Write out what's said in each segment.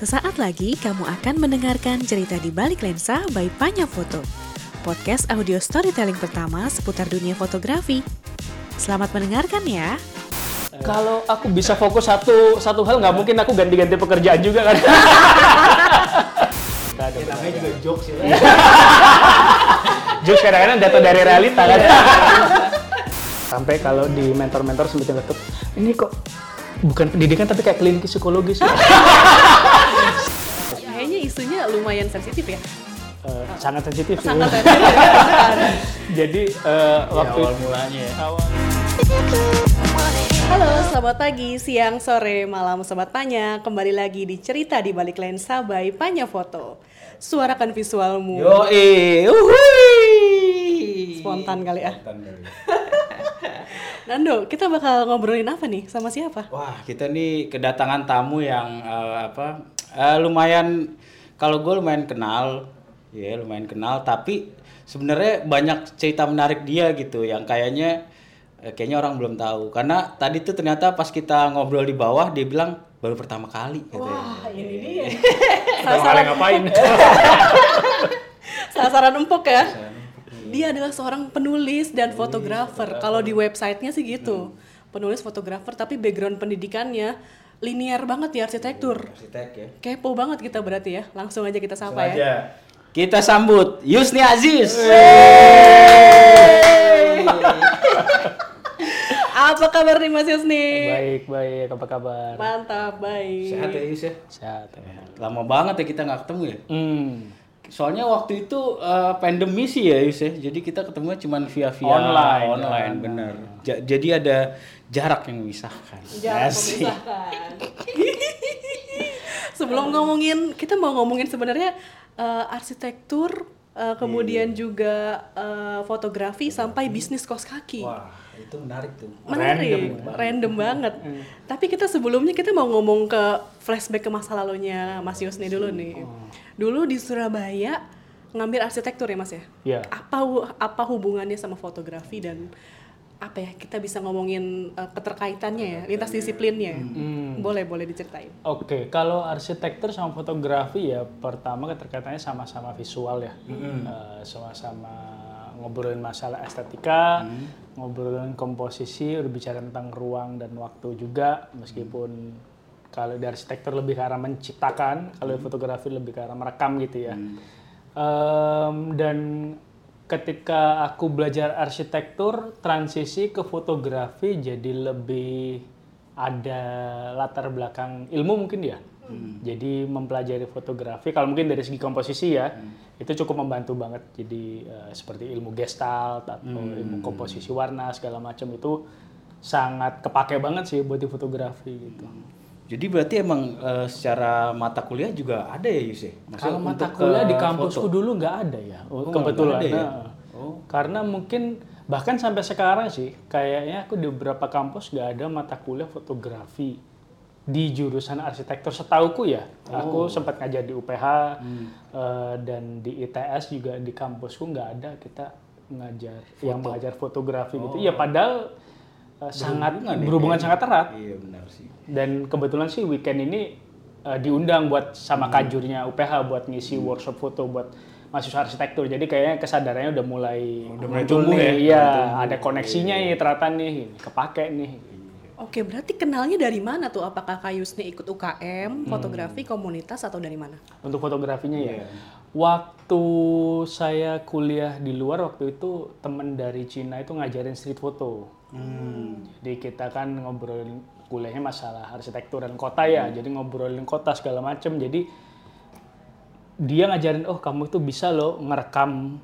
Sesaat lagi kamu akan mendengarkan cerita di balik lensa by Panya Foto. Podcast audio storytelling pertama seputar dunia fotografi. Selamat mendengarkan ya. Kalau aku bisa fokus satu satu hal nggak mungkin aku ganti-ganti pekerjaan juga kan. Ya, namanya juga jokes ya. Jokes kadang-kadang jatuh dari realita kan. Sampai kalau di mentor-mentor sempat ngetuk, ini kok bukan pendidikan tapi kayak klinik psikologis. ya." Kayaknya isunya lumayan sensitif ya. Eh, sangat sensitif sih. Sangat sensitif. Jadi eh, waktu awal mulanya ya. awal Halo, selamat pagi, siang, sore, malam Sobat Panya. Kembali lagi di Cerita di Balik Lensa by Panya Foto. Suarakan visualmu. Yo eh, uhui. Spontan kali ya. Spontan kali. Nando, kita bakal ngobrolin apa nih? Sama siapa? Wah, kita nih kedatangan tamu yang eh, apa? eh, lumayan kalau gue lumayan kenal, ya lumayan kenal. Tapi sebenarnya banyak cerita menarik dia gitu, yang kayaknya eh, kayaknya orang belum tahu. Karena tadi tuh ternyata pas kita ngobrol di bawah, dia bilang baru pertama kali. Gitu Wah, ini dia. Bang Ale ngapain? Sasaran empuk ya. Dia adalah seorang penulis dan fotografer. Kalau di websitenya sih gitu. Penulis fotografer tapi background pendidikannya linear banget di arsitektur. Arsitek ya. Kepo banget kita berarti ya. Langsung aja kita sapa ya. Aja. Kita sambut Yusni Aziz. Apa kabar nih Mas Yusni? baik, baik. Apa kabar? Mantap, baik. Sehat ya Yus ya? Sehat. ya. Lama banget ya kita nggak ketemu ya. Hmm. Soalnya waktu itu eh, pandemi sih ya Yus ya. Jadi kita ketemu cuma via via Online. online bener. Ja- jadi ada jarak yang memisahkan. Asik. memisahkan. Sebelum ngomongin, kita mau ngomongin sebenarnya eh, arsitektur, eh, kemudian juga eh, fotografi sampai bisnis kos kaki. Wah itu menarik tuh. Menarik, random, banget. Tapi kita sebelumnya kita mau ngomong ke flashback ke masa lalunya Mas Yusni dulu nih. Dulu di Surabaya ngambil arsitektur ya Mas ya? Iya. Apa apa hubungannya sama fotografi dan apa ya kita bisa ngomongin uh, keterkaitannya ya, lintas disiplinnya. ya? Boleh boleh diceritain. Oke, kalau arsitektur sama fotografi ya pertama keterkaitannya sama-sama visual ya, Eh, sama-sama ngobrolin masalah estetika, ngobrolin komposisi, berbicara tentang ruang dan waktu juga, meskipun kalau di arsitektur lebih ke arah menciptakan, kalau di fotografi lebih ke arah merekam gitu ya. Em, dan ketika aku belajar arsitektur, transisi ke fotografi jadi lebih ada latar belakang ilmu mungkin ya. Jadi mempelajari fotografi, kalau mungkin dari segi komposisi ya, itu cukup membantu banget. Jadi eh, seperti ilmu gestalt atau ilmu komposisi warna segala macam itu sangat kepake banget sih buat di fotografi gitu. Jadi berarti emang eh, secara mata kuliah juga ada ya Yus? Maksudnya Kalau mata untuk, kuliah di eh, kampusku foto? dulu nggak ada ya, Oh, kebetulan. ada ya? Nah, Karena mungkin bahkan sampai sekarang sih, kayaknya aku di beberapa kampus nggak ada mata kuliah fotografi di jurusan arsitektur. Setauku ya, aku sempat ngajar di UPH eh, dan di ITS juga di kampusku nggak ada kita ngajar yang mengajar fotografi gitu. Iya, padahal eh, sangat Berhubungan ya berhubungan kayaknya. sangat erat Iya benar sih. dan kebetulan sih weekend ini eh, diundang buat sama kajurnya UPH buat ngisi workshop foto buat mahasiswa arsitektur jadi kayaknya kesadarannya udah mulai Udah mulai tumbuh nih. ya? iya ada koneksinya nih ternyata nih kepake nih Oke, berarti kenalnya dari mana tuh? Apakah Kak Yusni ikut UKM, fotografi, komunitas atau dari mana? untuk fotografinya ya? Iya. waktu saya kuliah di luar waktu itu temen dari Cina itu ngajarin street photo. Jadi kita kan ngobrolin kuliahnya masalah arsitektur dan kota ya. Jadi ngobrolin kota segala macem. Jadi dia ngajarin oh kamu itu bisa loh ngerekam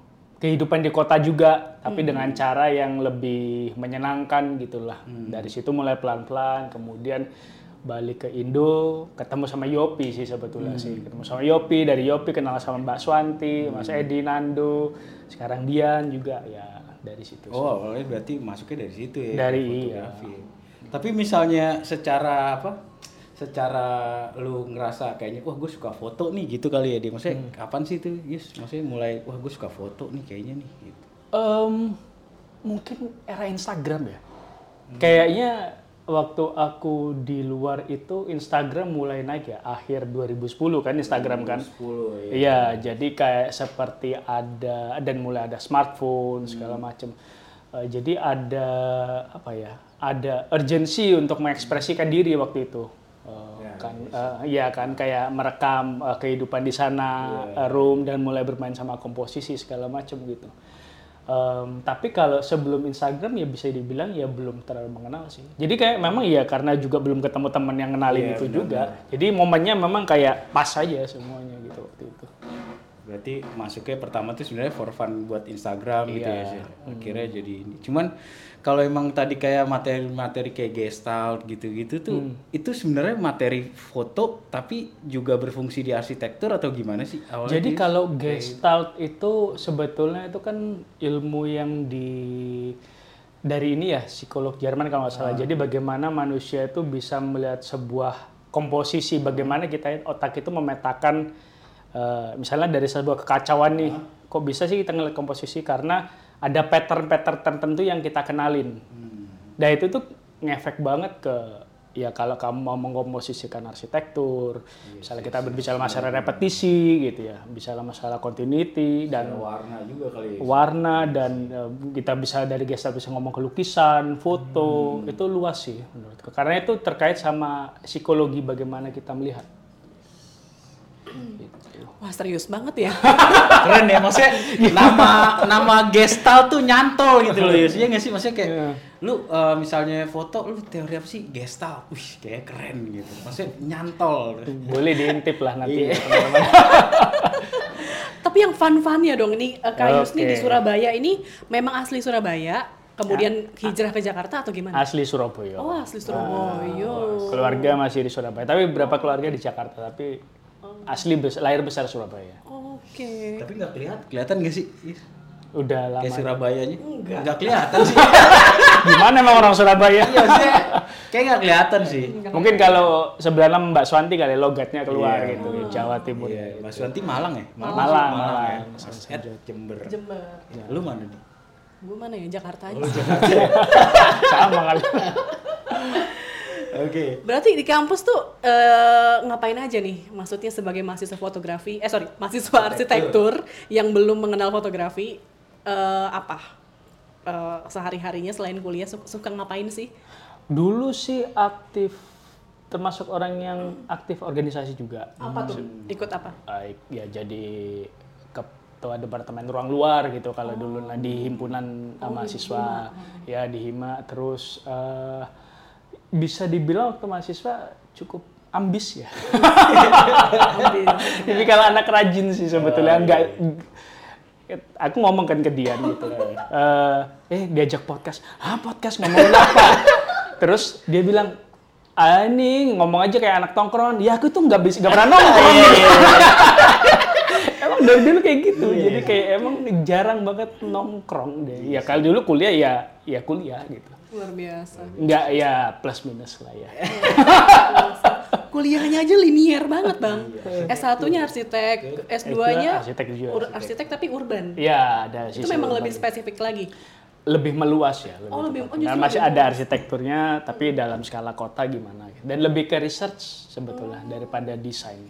kehidupan di kota juga tapi dengan cara yang lebih menyenangkan gitulah dari situ mulai pelan-pelan kemudian balik ke Indo ketemu sama Yopi sih sebetulnya sih ketemu sama Yopi dari Yopi kenal sama Mbak Swanti Mas Edi Nando sekarang Dian juga ya dari situ. Oh, awalnya berarti masuknya dari situ ya. Dari, fotografi. Tapi misalnya secara apa? Secara lu ngerasa kayaknya wah gue suka foto nih gitu kali ya dia. Maksudnya Hmm. kapan sih itu? Yes, maksudnya mulai wah gue suka foto nih kayaknya nih gitu. Em, mungkin era Instagram ya. Kayaknya waktu aku di luar itu Instagram mulai naik ya akhir 2010 kan Instagram kan. 10 ya. Iya, jadi kayak seperti ada dan mulai ada smartphone Hmm. segala macam. Eh, jadi ada apa ya? Ada urgensi untuk mengekspresikan diri waktu itu. Kan eh, iya kan kayak merekam eh, kehidupan di sana, Iya. eh, room dan mulai bermain sama komposisi segala macam gitu. Em, tapi kalau sebelum Instagram ya bisa dibilang ya belum terlalu mengenal sih. Jadi kayak memang ya karena juga belum ketemu teman yang kenalin Iya, itu benar, juga. Jadi momennya memang kayak pas aja semuanya gitu waktu itu. Berarti masuknya pertama tuh sebenarnya for fun buat Instagram gitu ya. Iya. sih. Akhirnya jadi ini. Cuman kalau emang tadi kayak materi-materi kayak gestalt gitu-gitu tuh Hmm. itu sebenarnya materi foto tapi juga berfungsi di arsitektur atau gimana sih awalnya? Jadi kalau gestalt itu sebetulnya itu kan ilmu yang di dari ini ya psikolog Jerman kalau nggak salah. Jadi bagaimana manusia itu bisa melihat sebuah komposisi, bagaimana kita otak itu memetakan eh, misalnya dari sebuah kekacauan nih, kok bisa sih kita ngeliat komposisi karena ada pattern-pattern tertentu yang kita kenalin. Dan itu tuh ngefek banget ke ya kalau kamu mau mengkomposisikan arsitektur, misalnya kita berbicara masalah repetisi gitu ya, bicara masalah continuity dan warna juga kali ya. warna dan eh, kita bisa dari gestal bisa ngomong ke lukisan, foto, itu luas sih menurutku. Karena itu terkait sama psikologi bagaimana kita melihat. Wah serius banget ya. Keren ya maksudnya nama nama gestal tuh nyantol gitu loh Yus. Iya nggak sih maksudnya kayak Iya. lu eh, misalnya foto lu teori apa sih gestal. Wih kayak keren gitu. Maksudnya nyantol. Boleh diintip lah nanti. Iya. teman-teman. Tapi yang fun-funnya dong ini eh, Kak Yus nih di. Surabaya ini memang asli Surabaya, kemudian hijrah ke Jakarta atau gimana? Asli Surabaya. Oh asli Surabaya. Keluarga masih di Surabaya, tapi beberapa keluarga di Jakarta, tapi asli bes- lahir besar Surabaya. Oke. Tapi nggak kelihatan. Kelihatan nggak sih? Udah lama. Kayak Surabayanya? Nggak kelihatan sih. Gimana emang orang Surabaya? Iya maksudnya kayak nggak kelihatan sih. Mungkin kalau sebelah nama Mbak Swanti kali logatnya keluar Iya. gitu, Jawa Timur. Iya, Mas Wanti Malang ya? Malang, ya? Malang. Mas Ed Jember. Jember. Ya, Lu mana nih? Gue mana ya Jakarta aja. Sama kali. Oke. Berarti di kampus tuh eh, ngapain aja nih? Maksudnya sebagai mahasiswa fotografi, eh sorry, mahasiswa arsitektur yang belum mengenal fotografi, eh, apa Eh, sehari-harinya selain kuliah su- suka ngapain sih? Dulu sih aktif, termasuk orang yang aktif organisasi juga. Apa tuh? Ikut apa? Baik, ya jadi ketua departemen ruang luar gitu kalau dulu nah, di himpunan uh, mahasiswa ya di hima terus eh, bisa dibilang waktu mahasiswa cukup ambis ya. Jadi kalau anak rajin sih sebetulnya enggak aku ngomong kan ke dia gitu. Eh, eh diajak podcast. Ah podcast ngomongin apa? Terus dia bilang ah ini ngomong aja kayak anak tongkrongan. Ya aku tuh nggak bisa nggak pernah nongkrong. Emang dari dulu kayak gitu. Jadi kayak emang jarang banget nongkrong deh. Ya kalau dulu kuliah ya ya kuliah gitu Luar biasa. nggak ya plus minus lah ya Kuliahnya aja linier banget, Bang. S1-nya arsitek, S2-nya arsitek juga ur- arsitek tapi urban. ya ada Itu memang urban. lebih spesifik lagi. lebih meluas ya. Oh, lebih- oh, tepatnya. justru Dan masih lebih ada arsitekturnya, tapi dalam skala kota gimana. gitu. Dan lebih ke research sebetulnya daripada desain.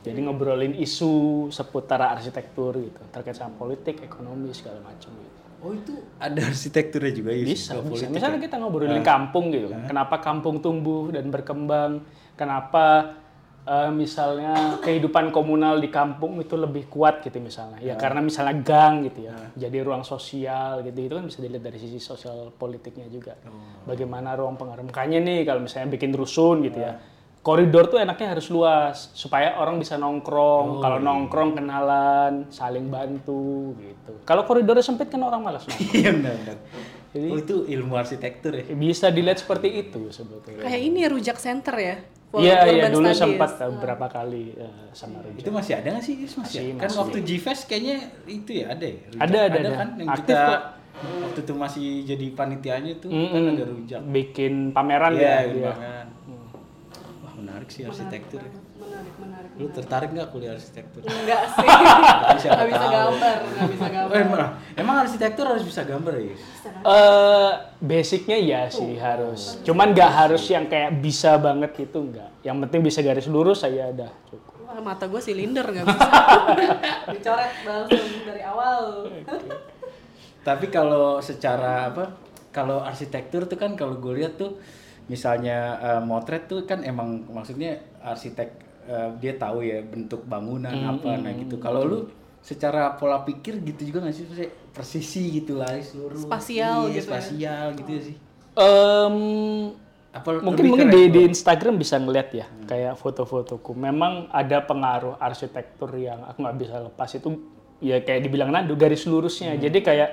Jadi ngobrolin isu seputar arsitektur gitu, terkait sama politik, ekonomi segala macam gitu. Oh itu ada arsitekturnya juga Yus? Bisa, bisa. Misalnya ya? kita ngobrolin kampung gitu, kenapa kampung tumbuh dan berkembang, kenapa eh, misalnya kehidupan komunal di kampung itu lebih kuat gitu misalnya. Ya karena misalnya gang gitu ya, jadi ruang sosial gitu itu kan bisa dilihat dari sisi sosial politiknya juga. Bagaimana ruang pengaruh. Makanya nih kalau misalnya bikin rusun gitu ya, koridor tuh enaknya harus luas supaya orang bisa nongkrong. Kalau nongkrong kenalan, saling bantu gitu. Kalau koridornya sempit kan orang malas nongkrong. Iya benar benar. Oh itu ilmu arsitektur ya? Bisa dilihat seperti itu sebetulnya. Kayak ini ya rujak center ya. Iya iya dulu studies. sempat uh, berapa kali uh, sama Rujak. Itu masih ada nggak sih? Masih, Masih? Kan masih. waktu G-Fest kayaknya itu ya ada ya? Rujak? Ada, ada, ada. kan yang Aktif kita kok. waktu itu masih jadi panitianya tuh kan Mm-mm. ada rujak. Bikin pameran Iya, ya gitu dia. Menarik sih arsitektur. ya. Menarik, menarik. Lu tertarik nggak kuliah arsitektur? Enggak sih. Nggak bisa gambar, nggak bisa gambar. Oh, emang, emang arsitektur harus bisa gambar ya? Eh, basicnya ya sih harus. Cuman nggak harus yang kayak bisa banget gitu nggak. Yang penting bisa garis lurus saya udah cukup. Wah, mata gue silinder nggak bisa. Dicoret langsung dari awal. Tapi kalau secara apa? Kalau arsitektur tuh kan kalau gue lihat tuh misalnya eh, motret tuh kan emang maksudnya arsitek eh, dia tahu ya bentuk bangunan apa nah gitu. Kalau lu secara pola pikir gitu juga nggak sih persisi gitu lah seluruh Spasial iya, gitu ya. spasial gitu ya sih. Em, Apa mungkin mungkin di, di Instagram bisa ngeliat ya kayak foto-fotoku. Memang ada pengaruh arsitektur yang aku nggak bisa lepas itu ya kayak dibilang Nando garis lurusnya. Jadi kayak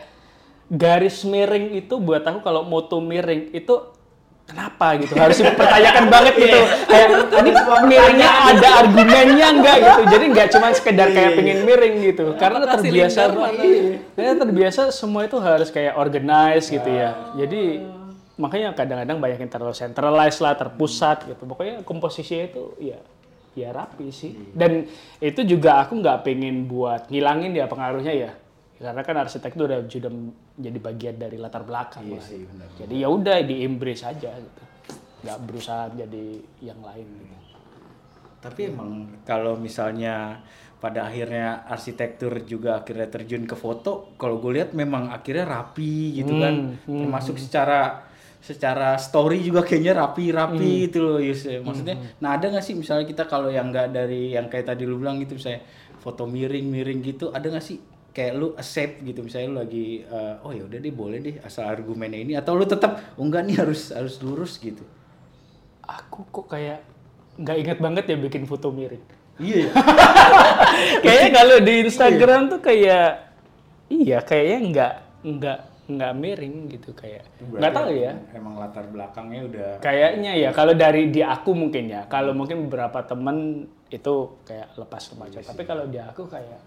garis miring itu buat aku kalau moto miring itu kenapa gitu? Harus dipertanyakan banget gitu. Kayak ini miringnya ada argumennya enggak? gitu. Jadi nggak cuma sekedar kayak pengen miring gitu. Karena terbiasa karena terbiasa semua itu harus kayak organize gitu ya. Jadi makanya kadang-kadang banyak yang terlalu centralized lah terpusat gitu. Pokoknya komposisinya itu ya ya rapi sih. Dan itu juga aku nggak pengen buat ngilangin ya pengaruhnya ya. Karena kan arsitek itu udah jadi bagian dari latar belakang lah. jadi ya udah di embrace aja gitu. Nggak berusaha jadi yang lain gitu. Tapi emang kalau misalnya pada akhirnya arsitektur juga akhirnya terjun ke foto, kalau gue lihat memang akhirnya rapi gitu kan, termasuk secara secara story juga kayaknya rapi-rapi itu loh Yus. Maksudnya, nah ada nggak sih misalnya kita kalau yang nggak dari yang kayak tadi lu bilang gitu, misalnya foto miring-miring gitu, ada nggak sih kayak lu accept gitu misalnya lu lagi eh, oh ya udah deh boleh deh asal argumennya ini atau lu tetap oh enggak nih harus harus lurus gitu. Aku kok kayak nggak inget banget ya bikin foto miring iya ya kayaknya kalau di Instagram tuh kayak iya kayaknya nggak nggak nggak miring gitu kayak. Nggak tahu ya. emang latar belakangnya udah kayaknya ya kalau dari di aku mungkin ya kalau mungkin beberapa temen itu kayak lepas remaja. Tapi kalau di aku kayak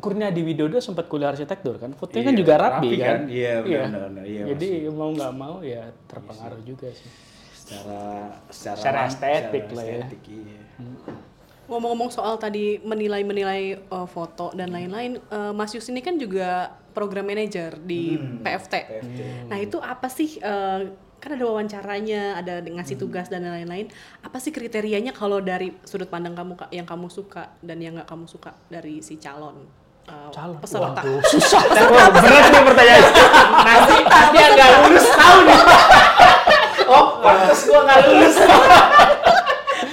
Kurnia di Widodo sempat kuliah arsitektur kan fotonya kan Iya, juga rapi, rapi kan, kan? Iya, benar-benar. Iya, jadi mau nggak mau ya terpengaruh juga sih secara secara, Secara estetik secara lah ya. estetik, iya. Ngomong-ngomong soal tadi menilai-menilai uh, foto dan lain-lain, uh, Mas Yus ini kan juga program manager di PFT. Nah itu apa sih? uh, kan ada wawancaranya, ada ngasih tugas dan lain-lain. Apa sih kriterianya kalau dari sudut pandang kamu yang kamu suka dan yang nggak kamu suka dari si calon uh, calon peserta? Waduh, susah berat nih pertanyaan nanti nanti yang nggak lulus tahu nih oh pantas gua nggak lulus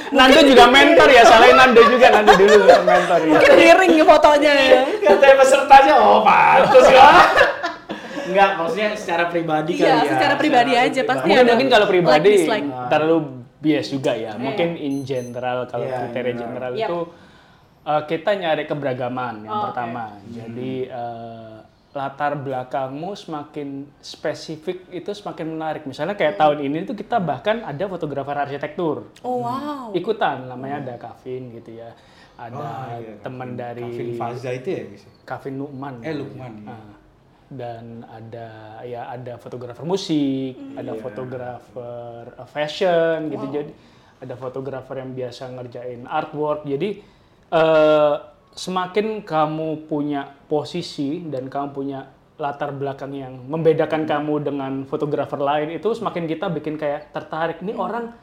Nando juga mentor ya, salahin Nando juga Nando dulu mentor ya. Mungkin miring nih fotonya ya. Katanya pesertanya, oh pantas ya. Enggak, maksudnya secara pribadi Iya, kali ya. secara pribadi aja, pasti Mungkin ada mungkin kalau like, pribadi dislike. terlalu bias juga ya. Mungkin in general kalau Iya, kriteria in general Yep. itu uh, kita nyari keberagaman yang Oh, pertama. Jadi uh, latar belakangmu semakin spesifik itu semakin menarik. Misalnya kayak tahun ini tuh kita bahkan ada fotografer arsitektur Oh wow. ikutan namanya ada Kavin gitu ya. Ada Oh, iya. teman dari Kavin Faza itu ya, guys. Kavin Nukman. Eh, Lukman, iya. Ah. dan ada ya ada fotografer musik, ada Iya. fotografer uh, fashion gitu. Jadi ada fotografer yang biasa ngerjain artwork. Jadi eh, semakin kamu punya posisi dan kamu punya latar belakang yang membedakan kamu dengan fotografer lain itu semakin kita bikin kayak tertarik. Ini orang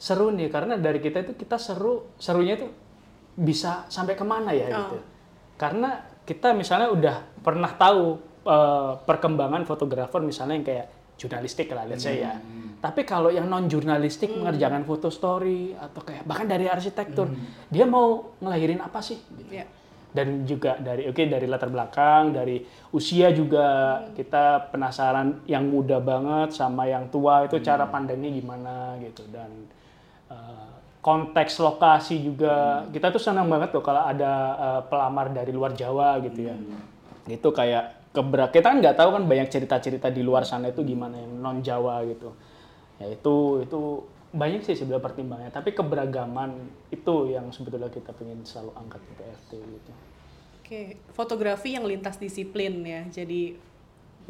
seru nih karena dari kita itu kita seru serunya itu bisa sampai ke mana ya gitu. Karena kita misalnya udah pernah tahu eh, perkembangan fotografer misalnya yang kayak jurnalistik lah let's say ya. Tapi kalau yang non jurnalistik mengerjakan foto story atau kayak bahkan dari arsitektur, dia mau ngelahirin apa sih? Gitu. Iya. Dan juga dari oke dari latar belakang, dari usia juga kita penasaran yang muda banget sama yang tua itu cara pandangnya gimana gitu dan eh, konteks lokasi juga kita tuh senang banget tuh kalau ada eh, pelamar dari luar Jawa gitu ya. Itu kayak kebera kita kan nggak tahu kan banyak cerita-cerita di luar sana itu gimana yang non Jawa gitu. Ya itu itu banyak sih sebenarnya pertimbangannya, tapi keberagaman itu yang sebetulnya kita pengen selalu angkat di PFT gitu. Oke, fotografi yang lintas disiplin ya. Jadi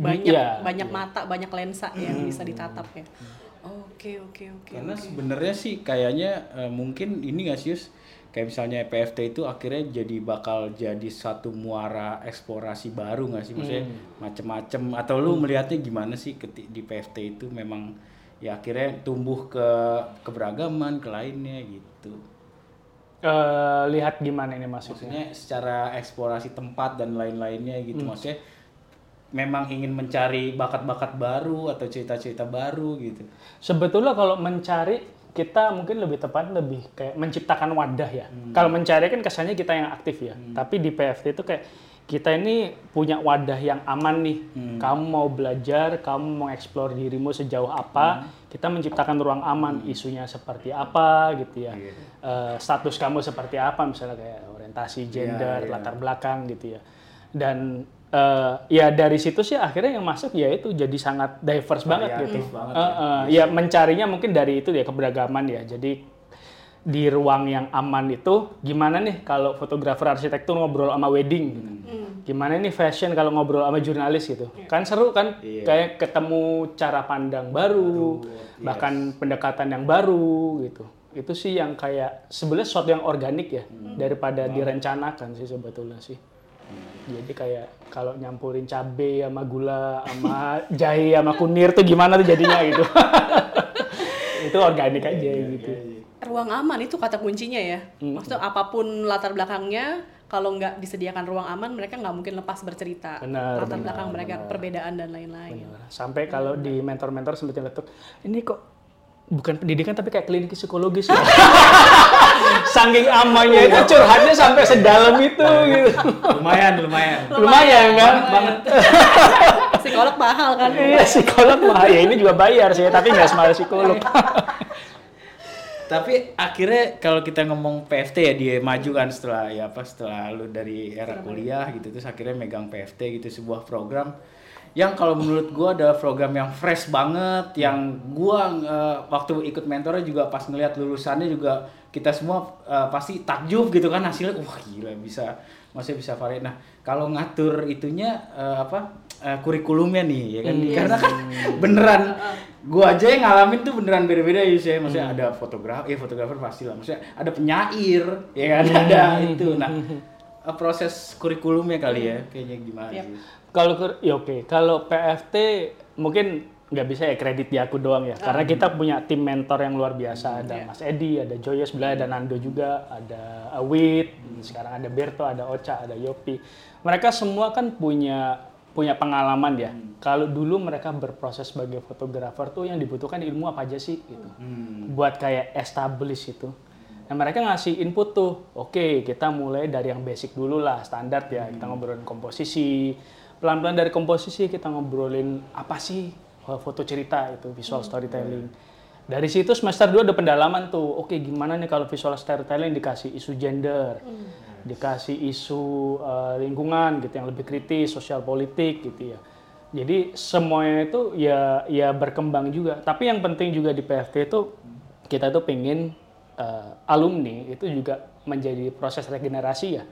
banyak iya, banyak mata, banyak lensa yang bisa ditatap ya. Oke oke oke. Karena sebenarnya sih kayaknya eh, mungkin ini nggak sih? Kayak misalnya PFT itu akhirnya jadi bakal jadi satu muara eksplorasi baru nggak sih? Maksudnya macem-macem. Atau lu melihatnya gimana sih keti- di PFT itu memang ya akhirnya tumbuh ke keberagaman ke lainnya gitu? Eh, lihat gimana ini maksudnya? maksudnya secara eksplorasi tempat dan lain-lainnya gitu. Maksudnya memang ingin mencari bakat-bakat baru atau cerita-cerita baru gitu? Sebetulnya kalau mencari kita mungkin lebih tepat lebih kayak menciptakan wadah ya. Kalau mencari kan kesannya kita yang aktif ya. Tapi di PFT itu kayak kita ini punya wadah yang aman nih. Kamu mau belajar, kamu mau eksplor dirimu sejauh apa, kita menciptakan ruang aman. Isunya seperti apa gitu ya. Eh, status kamu seperti apa misalnya kayak orientasi gender, latar belakang gitu ya. Dan eh, ya dari situ sih akhirnya yang masuk ya itu jadi sangat diverse banget gitu. banget Eh, eh, ya mencarinya mungkin dari itu ya keberagaman ya. Jadi di ruang yang aman itu gimana nih kalau fotografer arsitektur ngobrol sama wedding gitu. Gimana nih fashion kalau ngobrol sama jurnalis gitu. Kan seru kan kayak ketemu cara pandang baru, bahkan pendekatan yang baru gitu. Itu sih yang kayak sebenarnya sesuatu yang organik ya daripada direncanakan sih sebetulnya sih. Jadi kayak kalau nyampurin cabe sama gula sama jahe sama kunir tuh gimana tuh jadinya gitu. itu organik aja gitu. Ruang aman itu kata kuncinya ya. Hmm. Maksudnya apa pun latar belakangnya, kalau nggak disediakan ruang aman, mereka nggak mungkin lepas bercerita. Benar, latar benar, belakang mereka, perbedaan dan lain-lain. Sampai kalau di mentor-mentor sempat letuk, ini kok bukan pendidikan tapi kayak klinik psikologis ya. Saking amannya itu curhatnya sampai sedalam itu gitu. lumayan lumayan Lumayan kan? Banget. Psikolog mahal kan. Iya psikolog mah ya ini juga bayar sih tapi nggak semua psikolog. Tapi akhirnya kalau kita ngomong PFT ya dia maju kan setelah ya apa setelah lu dari era kuliah gitu terus akhirnya megang PFT gitu sebuah program yang kalau menurut gua adalah program yang fresh banget yang gua eh, waktu ikut mentornya juga pas ngelihat lulusannya juga kita semua eh, pasti takjub gitu kan hasilnya. Wah gila bisa masih bisa varian. Nah, kalau ngatur itunya eh, apa eh, kurikulumnya nih ya kan? Karena kan beneran gua aja yang ngalamin tuh beneran beda-beda ya. Saya maksudnya ada fotografer ya fotografer pasti lah. Maksudnya ada penyair ya kan? Ada itu. Nah proses kurikulumnya kali ya kayaknya gimana Yap. sih Kalau ya oke, kalau PFT mungkin nggak bisa ya kredit di aku doang ya, karena kita punya tim mentor yang luar biasa. Ada Mas Edi, ada Joya sebelah, ada Nando juga, ada Awit, sekarang ada Berto, ada Ocha, ada Yopi. Mereka semua kan punya punya pengalaman ya. Kalau dulu mereka berproses sebagai fotografer tuh yang dibutuhkan ilmu apa aja sih gitu. Buat kayak establish itu. Nah mereka ngasih input tuh, oke kita mulai dari yang basic dulu lah, standar ya. Kita ngobrolin komposisi, pelan-pelan dari komposisi kita ngobrolin apa sih uh, foto cerita itu, visual storytelling. Dari situ semester 2 ada pendalaman tuh, oke gimana nih kalau visual storytelling dikasih isu gender, dikasih isu uh, lingkungan gitu yang lebih kritis, sosial politik gitu ya. Jadi semuanya itu ya ya berkembang juga. Tapi yang penting juga di PFT itu kita tuh pengen uh, alumni itu juga menjadi proses regenerasi ya.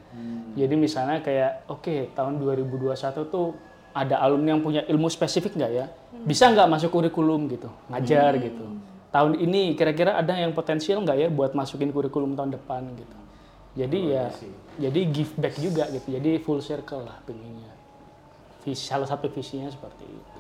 Jadi misalnya kayak oke tahun 2021 tuh ada alumni yang punya ilmu spesifik nggak ya? Bisa nggak masuk kurikulum gitu, ngajar gitu. Tahun ini kira-kira ada yang potensial nggak ya buat masukin kurikulum tahun depan gitu. Jadi ya jadi give back juga gitu. Jadi full circle lah pengennya. Visi, salah satu visinya seperti itu.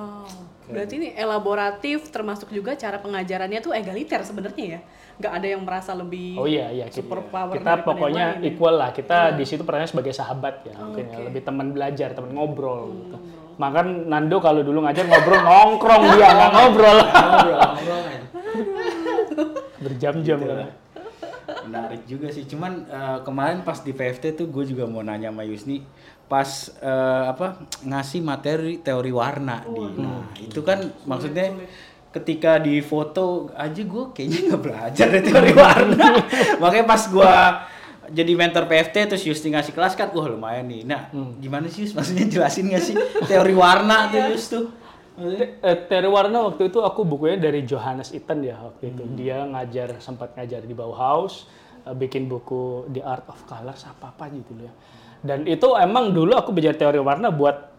Wow. Berarti ini elaboratif termasuk juga cara pengajarannya tuh egaliter sebenarnya ya. Nggak ada yang merasa lebih Oh iya iya kita, super power kita pokoknya ya. equal lah. Kita di situ perannya sebagai sahabat ya, mungkin ya. lebih teman belajar, teman ngobrol gitu. Makan Nando kalau dulu ngajar ngobrol nongkrong dia nggak ngobrol ngobrol ngobrol aja. berjam-jam kan. menarik juga sih cuman eh, kemarin pas di PFT tuh gue juga mau nanya sama Yusni pas eh, apa ngasih materi teori warna di nah itu kan maksudnya ketika di foto aja gue kayaknya nggak belajar deh teori warna. Makanya pas gue jadi mentor PFT terus Yusni ngasih kelas kan wah lumayan nih. Nah gimana sih Yus? maksudnya jelasin nggak sih teori warna tuh Yus tuh? Maksudnya- Eh, Teori warna waktu itu aku bukunya dari Johannes Itten ya waktu itu. Dia ngajar sempat ngajar di Bauhaus, eh, bikin buku The Art of Colors apa apa gitu ya. Dan itu emang dulu aku belajar teori warna buat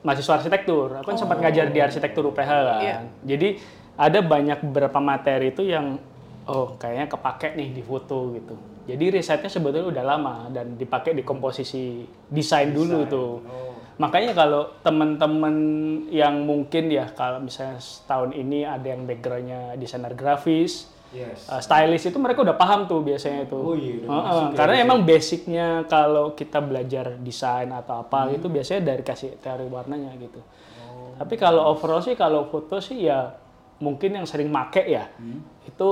mahasiswa arsitektur. Aku kan sempat ngajar di arsitektur UPH kan. Iya. Jadi ada banyak beberapa materi itu yang oh kayaknya kepake nih di foto gitu. Jadi risetnya sebetulnya udah lama dan dipakai di komposisi desain dulu tuh. Makanya kalau teman-teman yang mungkin ya kalau misalnya setahun ini ada yang backgroundnya desainer grafis, Yes. uh, stylist itu mereka udah paham tuh biasanya itu. Oh iya, masuk ya karena emang basicnya kalau kita belajar desain atau apa Hmm. itu biasanya dari kasih teori warnanya gitu. Oh. Tapi kalau overall sih kalau foto sih ya mungkin yang sering make ya Hmm. itu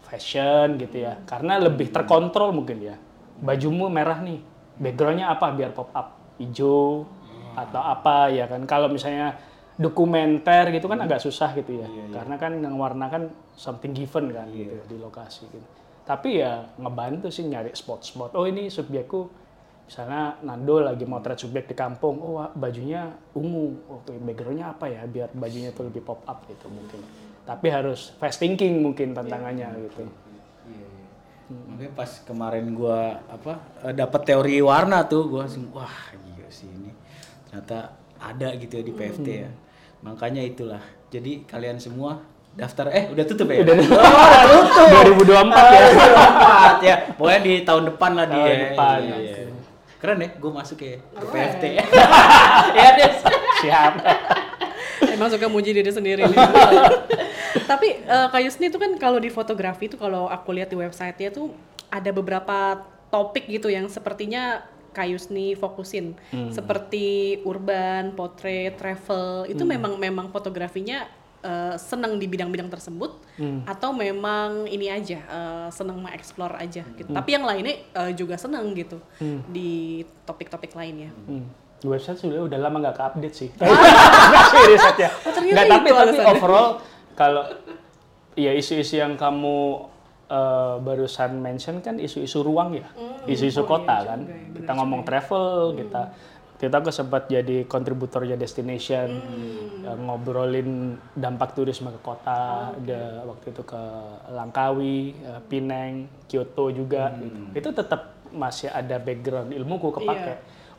fashion gitu ya. Karena lebih terkontrol mungkin ya. Bajumu merah nih, backgroundnya apa biar pop up hijau atau apa ya kan. Kalau misalnya dokumenter gitu kan agak susah gitu ya. Karena kan yang warna kan something given kan gitu di lokasi gitu. Tapi ya ngebantu sih nyari spot-spot. Oh ini subjekku misalnya Nando lagi motret subjek di kampung. Oh wah, bajunya ungu. Oke, backgroundnya apa ya biar bajunya tuh lebih pop up gitu mungkin. Tapi harus fast thinking mungkin tantangannya gitu. Iya, iya. Makanya pas kemarin gua apa eh, dapat teori warna tuh gua langsung wah gila sih ini. Ternyata ada gitu ya di PFT ya. Makanya itulah. Jadi kalian semua daftar eh udah tutup ya? Udah tutup. 2024 ya. 2024 ya. Pokoknya di tahun depan lah dia. Tahun depan, Iya, iya. Keren ya, gue masuk ya ke PFT. Ya deh. Siap. Emang suka muji diri sendiri nih. Tapi eh, Kak Yusni itu kan kalau di fotografi itu kalau aku lihat di website-nya tuh ada beberapa topik gitu yang sepertinya Kak Yusni fokusin. Seperti urban, portrait, travel. Itu memang memang fotografinya eh, senang di bidang-bidang tersebut atau memang ini aja eh, senang mengeksplor aja gitu. Tapi yang lainnya eh, juga senang gitu di topik-topik lainnya. Hmm. Di website sudah udah lama nggak update sih. Nggak sih risetnya. Oh, Nggak, tapi tapi overall kalau ya isu-isu yang kamu eh, barusan mention kan isu-isu ruang ya, isu-isu kota kan. kita ngomong travel, kita kita aku sempat jadi kontributornya destination, eh, ngobrolin dampak turisme ke kota, ada waktu itu ke Langkawi, eh, Pineng, Kyoto juga. gitu. Itu tetap masih ada background ilmuku kepake.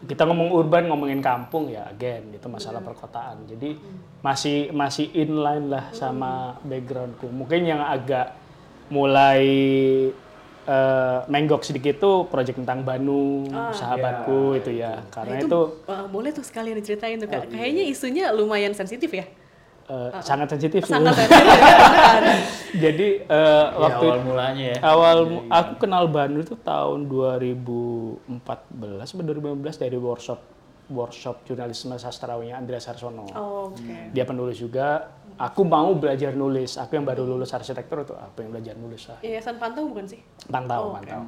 Kita ngomong urban ngomongin kampung ya again itu masalah perkotaan. Jadi masih masih inline lah sama backgroundku. Mungkin yang agak mulai eh, menggok sedikit tuh project tentang Banu sahabatku itu ya karena Nah, itu, uh, boleh tuh sekalian diceritain tuh kak. Kayaknya isunya lumayan sensitif ya. eh, sangat sensitif sih Sangat sensitif. jadi eh, Ya, waktu awal mulanya ya. awal mu- aku kenal Banu itu tahun 2014 atau 2015 dari workshop workshop jurnalisme sastrawinya Andreas Harsono. Oh, Oke. Dia penulis juga. Aku mau belajar nulis. Aku yang baru lulus arsitektur tuh apa yang belajar nulis lah. Yayasan Pantau bukan sih? Pantau, Oh, pantau.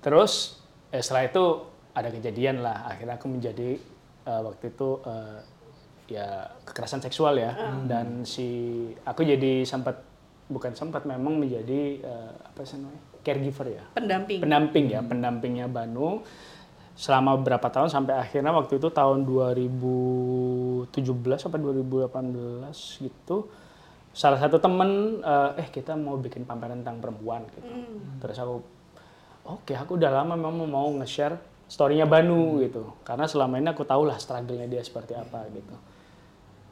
Terus eh, setelah itu ada kejadian lah. Akhirnya aku menjadi eh, waktu itu eh, ya kekerasan seksual ya. Dan si aku jadi sempat bukan sempat memang menjadi eh, apa sih namanya caregiver ya. Pendamping. Pendamping ya, pendampingnya Banu selama beberapa tahun sampai akhirnya waktu itu tahun 2017 sampai 2018 gitu salah satu temen eh, eh kita mau bikin pameran tentang perempuan gitu. Terus aku oke aku udah lama memang mau nge-share story-nya Banu gitu. Karena selama ini aku tahu lah struggle-nya dia seperti apa gitu.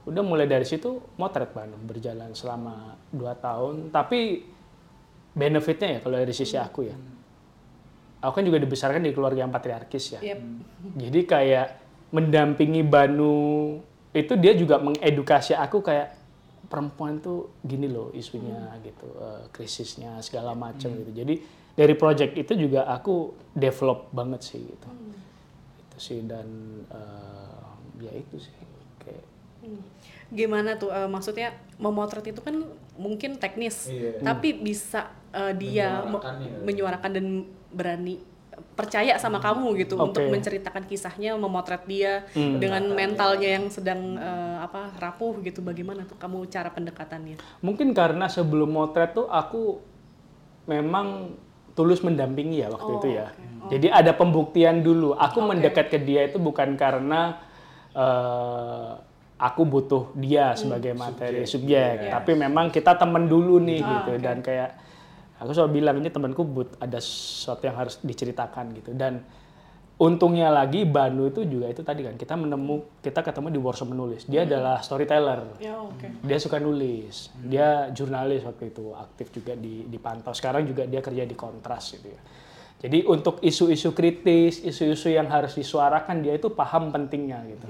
Udah mulai dari situ motret Banu berjalan selama dua tahun. Tapi benefitnya ya kalau dari sisi aku ya aku kan juga dibesarkan di keluarga yang patriarkis ya Yep. jadi kayak mendampingi Banu itu dia juga mengedukasi aku kayak perempuan tuh gini loh isunya gitu, eh, krisisnya segala macam gitu. Jadi dari project itu juga aku develop banget sih gitu. Itu sih dan eh, ya itu sih kayak Hmm. Gimana tuh eh, maksudnya memotret itu kan mungkin teknis, Iya. tapi bisa eh, dia me- Menyuarakan ya. menyuarakan dan berani percaya sama kamu gitu Oke. untuk menceritakan kisahnya, memotret dia dengan mentalnya yang sedang eh, apa rapuh gitu. Bagaimana tuh kamu cara pendekatannya? mungkin karena sebelum motret tuh aku memang tulus mendampingi ya waktu Oh, itu ya. oke. Jadi ada pembuktian dulu. Aku mendekat ke dia itu bukan karena eh, aku butuh dia sebagai materi subjek, tapi memang kita temen dulu nih gitu dan kayak aku selalu bilang ini temanku but ada sesuatu yang harus diceritakan gitu. Dan untungnya lagi Banu itu juga itu tadi kan kita menemu kita ketemu di workshop menulis. Dia adalah storyteller. Ya oke. dia suka nulis. Dia jurnalis waktu itu aktif juga di dipantau sekarang juga dia kerja di kontras gitu ya. Jadi untuk isu-isu kritis isu-isu yang harus disuarakan dia itu paham pentingnya gitu.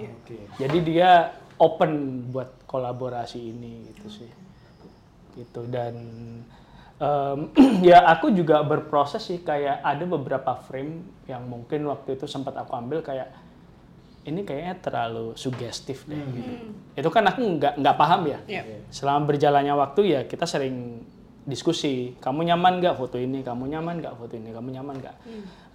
Jadi dia open buat kolaborasi ini gitu sih. Gitu. Dan em, ya aku juga berproses sih kayak ada beberapa frame yang mungkin waktu itu sempat aku ambil kayak ini kayaknya terlalu sugestif deh gitu. Itu kan aku nggak nggak paham ya. Iya. Selama berjalannya waktu ya kita sering diskusi. Kamu nyaman nggak foto ini? Kamu nyaman nggak foto ini? Kamu nyaman nggak?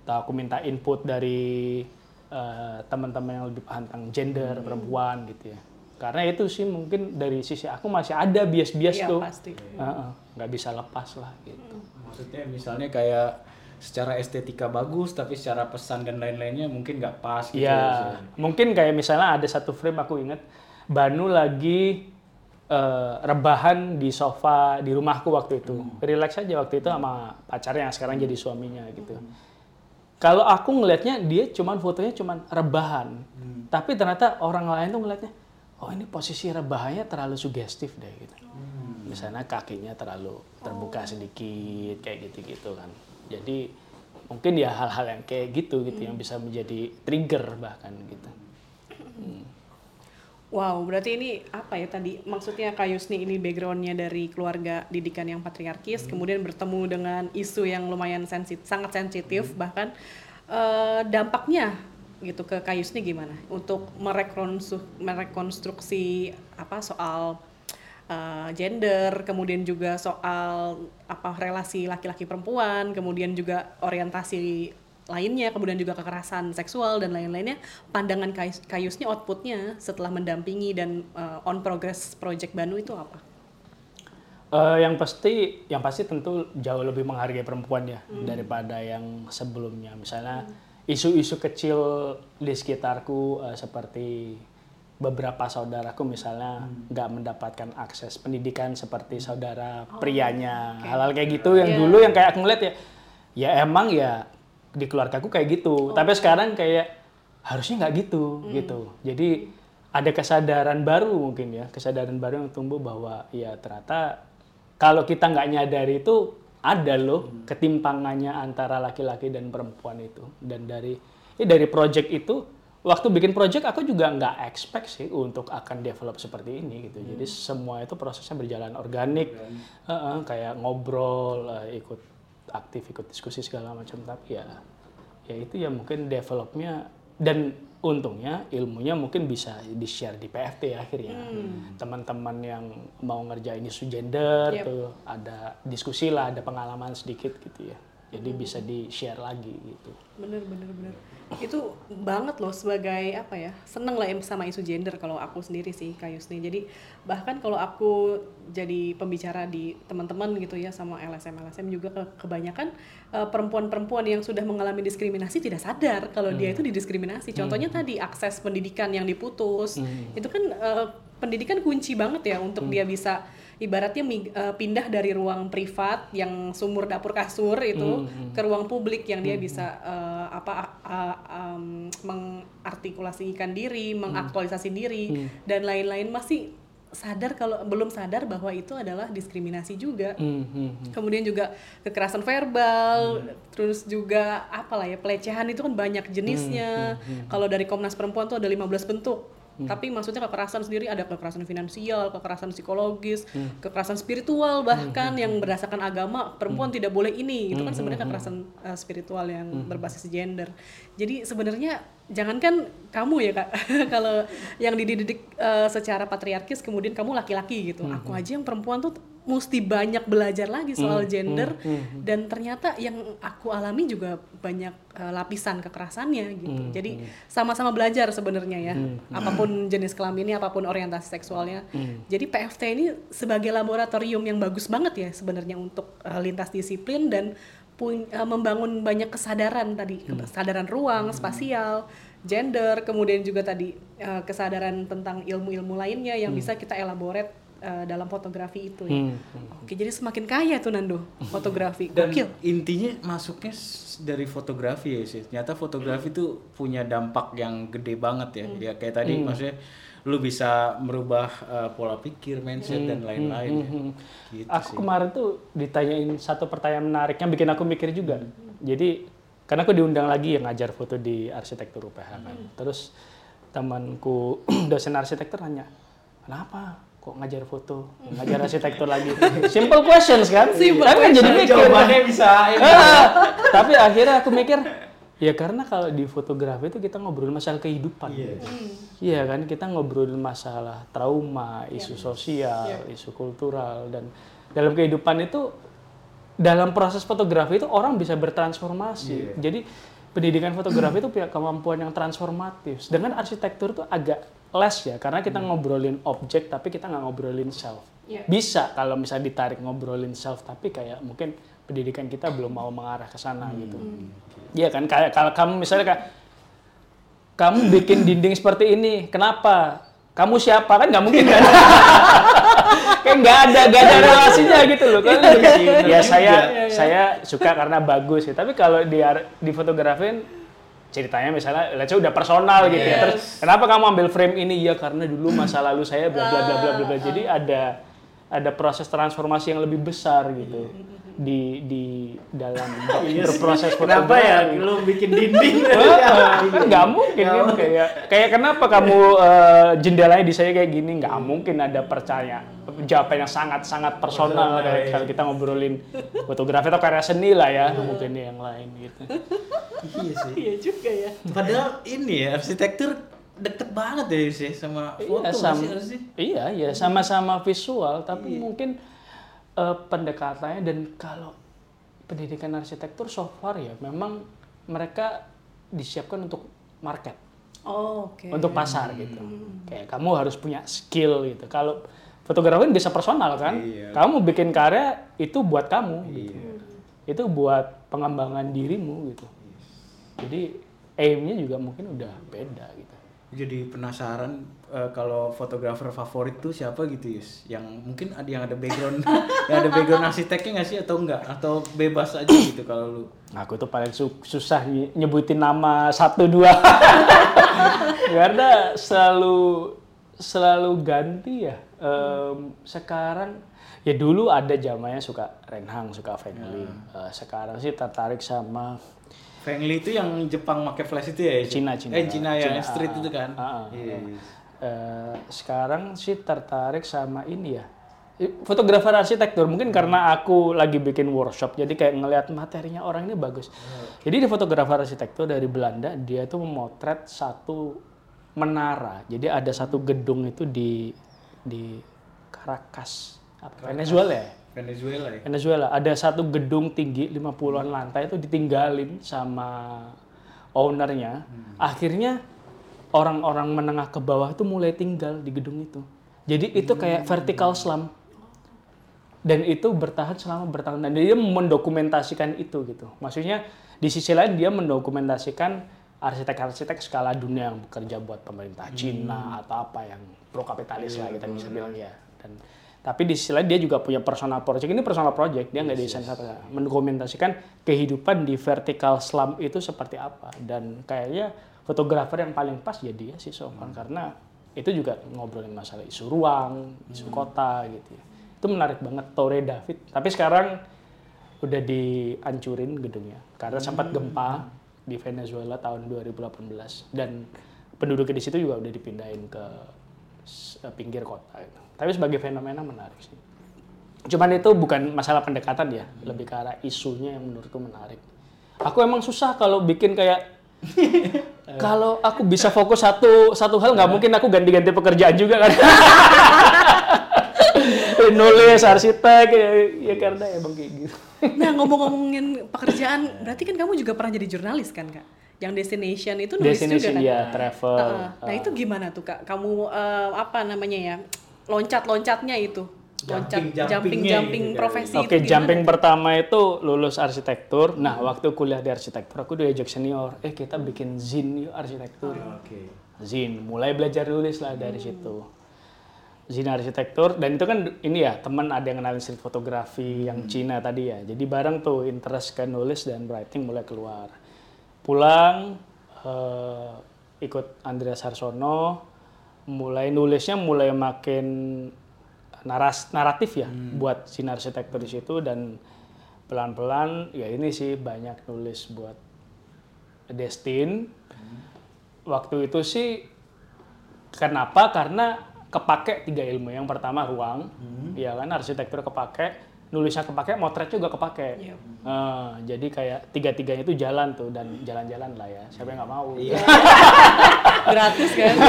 Atau aku minta input dari eh, teman-teman yang lebih paham tentang gender perempuan gitu ya. Karena itu sih mungkin dari sisi aku masih ada bias-bias Iya, tuh. pasti. Heeh, nggak bisa lepas lah gitu. Maksudnya misalnya kayak secara estetika bagus tapi secara pesan dan lain-lainnya mungkin nggak pas gitu. Iya, mungkin kayak misalnya ada satu frame aku inget Banu lagi eh, rebahan di sofa di rumahku waktu itu, relax aja waktu itu sama pacarnya yang sekarang jadi suaminya gitu. Kalau aku ngelihatnya dia cuman fotonya cuman rebahan, tapi ternyata orang lain tuh ngelihatnya, oh ini posisi rebahannya terlalu sugestif deh gitu. Misalnya kakinya terlalu terbuka sedikit kayak gitu-gitu kan. Jadi mungkin ya hal-hal yang kayak gitu gitu yang bisa menjadi trigger bahkan gitu. Wow, berarti ini apa ya tadi maksudnya Kak Yusni ini backgroundnya dari keluarga didikan yang patriarkis, kemudian bertemu dengan isu yang lumayan sensitif, sangat sensitif, bahkan eh, dampaknya gitu ke Kak Yusni gimana untuk merekonstru- merekonstruksi apa soal eh, gender, kemudian juga soal apa relasi laki-laki perempuan, kemudian juga orientasi lainnya, kemudian juga kekerasan seksual dan lain-lainnya. Pandangan Kayus- Kayusnya outputnya setelah mendampingi dan uh, on progress project Banu itu apa? Eh, yang pasti, yang pasti tentu jauh lebih menghargai perempuan ya daripada yang sebelumnya. Misalnya isu-isu kecil di sekitarku eh, seperti beberapa saudaraku misalnya nggak mendapatkan akses pendidikan seperti saudara prianya, hal-hal kayak gitu yang dulu yang kayak aku ngeliat ya, ya emang ya di keluargaku kayak gitu. Tapi sekarang kayak harusnya nggak gitu gitu. Jadi ada kesadaran baru mungkin ya, kesadaran baru yang tumbuh bahwa ya ternyata kalau kita nggak nyadari itu ada loh ketimpangannya antara laki-laki dan perempuan itu. Dan dari ini dari project itu waktu bikin project aku juga nggak expect sih untuk akan develop seperti ini gitu. Jadi semua itu prosesnya berjalan organik, Heeh, kayak ngobrol, eh, ikut aktif ikut diskusi segala macam tapi ya ya itu ya mungkin developnya dan untungnya ilmunya mungkin bisa di share di PFT ya akhirnya teman-teman yang mau ngerjain isu gender Yep. tuh ada diskusi lah ada pengalaman sedikit gitu ya. Jadi bisa di share lagi gitu. Bener bener bener. Itu banget loh sebagai apa ya seneng lah em sama isu gender kalau aku sendiri sih Kak Yusni. Jadi bahkan kalau aku jadi pembicara di teman-teman gitu ya sama LSM LSM juga ke- kebanyakan eh, perempuan-perempuan yang sudah mengalami diskriminasi tidak sadar kalau dia itu didiskriminasi. Contohnya tadi akses pendidikan yang diputus. Itu kan eh, pendidikan kunci banget ya untuk dia bisa ibaratnya eh, pindah dari ruang privat yang sumur dapur kasur itu ke ruang publik yang dia bisa eh, apa uh, um, mengartikulasikan diri, mengaktualisasi diri dan lain-lain masih sadar kalau belum sadar bahwa itu adalah diskriminasi juga. Hmm, hmm, hmm. Kemudian juga kekerasan verbal, terus juga apalah ya pelecehan itu kan banyak jenisnya. Kalau dari Komnas Perempuan tuh ada 15 bentuk. Tapi maksudnya kekerasan sendiri ada kekerasan finansial, kekerasan psikologis, kekerasan spiritual bahkan yang berdasarkan agama perempuan tidak boleh ini. Itu kan sebenarnya kekerasan uh, spiritual yang berbasis gender. Jadi sebenarnya jangankan kamu ya Kak kalau yang dididik uh, secara patriarkis kemudian kamu laki-laki gitu. Aku aja yang perempuan tuh mesti banyak belajar lagi soal gender dan ternyata yang aku alami juga banyak uh, lapisan kekerasannya gitu. Jadi sama-sama belajar sebenarnya ya. Apa pun jenis kelaminnya, apa pun orientasi seksualnya. Jadi PFT ini sebagai laboratorium yang bagus banget ya sebenarnya untuk uh, lintas disiplin dan pun- uh, membangun banyak kesadaran tadi, kesadaran ruang, spasial, gender, kemudian juga tadi uh, kesadaran tentang ilmu-ilmu lainnya yang bisa kita elaborate eh, dalam fotografi itu ya. Hmm. Oke, jadi semakin kaya tuh Nando fotografi. Dan Gokil. intinya masuknya dari fotografi ya sih. Ternyata fotografi tuh punya dampak yang gede banget ya. Ya kayak tadi maksudnya lu bisa merubah uh, pola pikir, mindset dan lain-lain ya. Gitu Aku sih. kemarin tuh ditanyain satu pertanyaan menarik yang bikin aku mikir juga. Jadi karena aku diundang lagi yang ngajar foto di arsitektur UPH kan. Terus temanku dosen arsitektur nanya, kenapa kok ngajar foto, ngajar arsitektur lagi? Simple questions kan? Simple Tapi kan jadi mikir. Jawabannya bisa ini. Ah, tapi akhirnya aku mikir, ya karena kalau di fotografi itu kita ngobrol masalah kehidupan. Iya kan, kita ngobrolin masalah trauma, isu sosial, isu kultural dan dalam kehidupan itu dalam proses fotografi itu orang bisa bertransformasi. Jadi pendidikan fotografi itu punya kemampuan yang transformatif. Dengan arsitektur itu agak less ya, karena kita ngobrolin objek tapi kita nggak ngobrolin self. Iya. Bisa kalau misalnya ditarik ngobrolin self, tapi kayak mungkin pendidikan kita belum mau mengarah ke sana gitu. Iya kan, kayak kalau kamu misalnya kayak kamu bikin dinding seperti ini, kenapa? Kamu siapa kan nggak mungkin kan? kayak nggak ada nggak ada relasinya gitu loh kan? ya saya saya suka karena bagus ya. Tapi kalau di di fotografin ceritanya misalnya, let's say udah personal gitu ya. Terus kenapa kamu ambil frame ini? Ya karena dulu masa lalu saya bla bla bla bla bla. bla. Jadi ada ada proses transformasi yang lebih besar gitu di di dalam berproses Kenapa ya? fotografi. lu bikin dinding? Nggak mungkin kan kayak kayak kenapa kamu eh, jendelanya di saya kayak gini? Nggak mungkin ada percaya jawaban yang sangat sangat personal kayak kalau kita ngobrolin fotografi atau karya seni lah ya mungkin yang lain gitu. Iya sih. Iya juga ya. Padahal ini ya arsitektur deket banget ya sih sama foto iya sama sih, iya iya sama-sama visual tapi mungkin eh, pendekatannya dan kalau pendidikan arsitektur so far ya memang mereka disiapkan untuk market Oh, oke. untuk pasar gitu. Kayak kamu harus punya skill gitu. Kalau fotografi bisa personal kan, Iya. kamu bikin karya itu buat kamu gitu. Itu buat pengembangan dirimu gitu. Jadi aimnya juga mungkin udah beda gitu. Jadi penasaran eh, kalau fotografer favorit tuh siapa gitu Yus? Yang mungkin ada yang ada background yang ada background arsiteknya nggak sih atau enggak? Atau bebas aja gitu kalau lu? Aku tuh paling su- susah ny- nyebutin nama satu dua karena selalu selalu ganti ya. Em, sekarang ya dulu ada zamannya suka Renhang, suka Fengli. Eh, sekarang sih tertarik sama Feng Li itu yang Jepang pakai flash itu ya? Cina, Cina. Eh Cina ya, Cina, yang street itu kan? ah, ah, Iya. ah. Eh, sekarang sih tertarik sama ini ya. Fotografer arsitektur mungkin karena aku lagi bikin workshop jadi kayak ngelihat materinya orang ini bagus. Jadi di fotografer arsitektur dari Belanda dia itu memotret satu menara. Jadi ada satu gedung itu di di Caracas, apa, Venezuela ya? Venezuela ya? Venezuela ada satu gedung tinggi 50-an lantai itu ditinggalin sama ownernya. Akhirnya orang-orang menengah ke bawah itu mulai tinggal di gedung itu. Jadi itu kayak vertical slum. Dan itu bertahan selama bertahun dan dia mendokumentasikan itu gitu. Maksudnya di sisi lain dia mendokumentasikan arsitek-arsitek skala dunia yang bekerja buat pemerintah Cina atau apa yang pro kapitalis lah kita bisa bilang ya. Dan tapi di sisi lain dia juga punya personal project. Ini personal project, dia nggak desain apa mendokumentasikan kehidupan di vertical slum itu seperti apa. Dan kayaknya fotografer yang paling pas ya dia sih Sofan karena itu juga ngobrolin masalah isu ruang, isu kota gitu ya. Itu menarik banget Torre David. Tapi sekarang udah dihancurin gedungnya karena sempat gempa di Venezuela tahun 2018 dan penduduknya di situ juga udah dipindahin ke eh, pinggir kota gitu. Tapi sebagai fenomena menarik sih. Cuman itu bukan masalah pendekatan ya, lebih ke arah isunya yang menurutku menarik. Aku emang susah kalau bikin kayak kalau aku bisa fokus satu satu hal nggak mungkin aku ganti-ganti pekerjaan juga kan. Nulis arsitek ya, ya karena emang kayak gitu. Nah, ngomong-ngomongin pekerjaan, berarti kan kamu juga pernah jadi jurnalis kan, Kak? Yang destination itu nulis Destination juga kan? ya, travel. Heeh. Nah, itu gimana tuh, Kak? Kamu eh, apa namanya ya? Loncat-loncatnya itu. Loncat Jumping-jumpingnya jumping-jumping gitu, profesi Oke, itu gimana jumping tuh? pertama itu lulus arsitektur. Nah, waktu kuliah di arsitektur aku diajak senior, eh kita bikin zin yuk arsitektur. Oke. Zin, mulai belajar nulis lah dari situ. Zina arsitektur dan itu kan ini ya teman ada yang kenalin street fotografi yang Cina tadi ya. Jadi bareng tuh interest ke nulis dan writing mulai keluar. Pulang eh, ikut Andreas Harsono, mulai nulisnya mulai makin naras naratif ya buat Zina arsitektur di situ dan pelan-pelan ya ini sih banyak nulis buat Destin. Waktu itu sih kenapa? Karena kepake tiga ilmu. Yang pertama ruang, ya kan arsitektur kepake, nulisnya kepake, motret juga kepake. Iya. Eh, jadi kayak tiga-tiganya itu jalan tuh dan jalan-jalan lah ya. Siapa yang nggak mau? Gratis kan?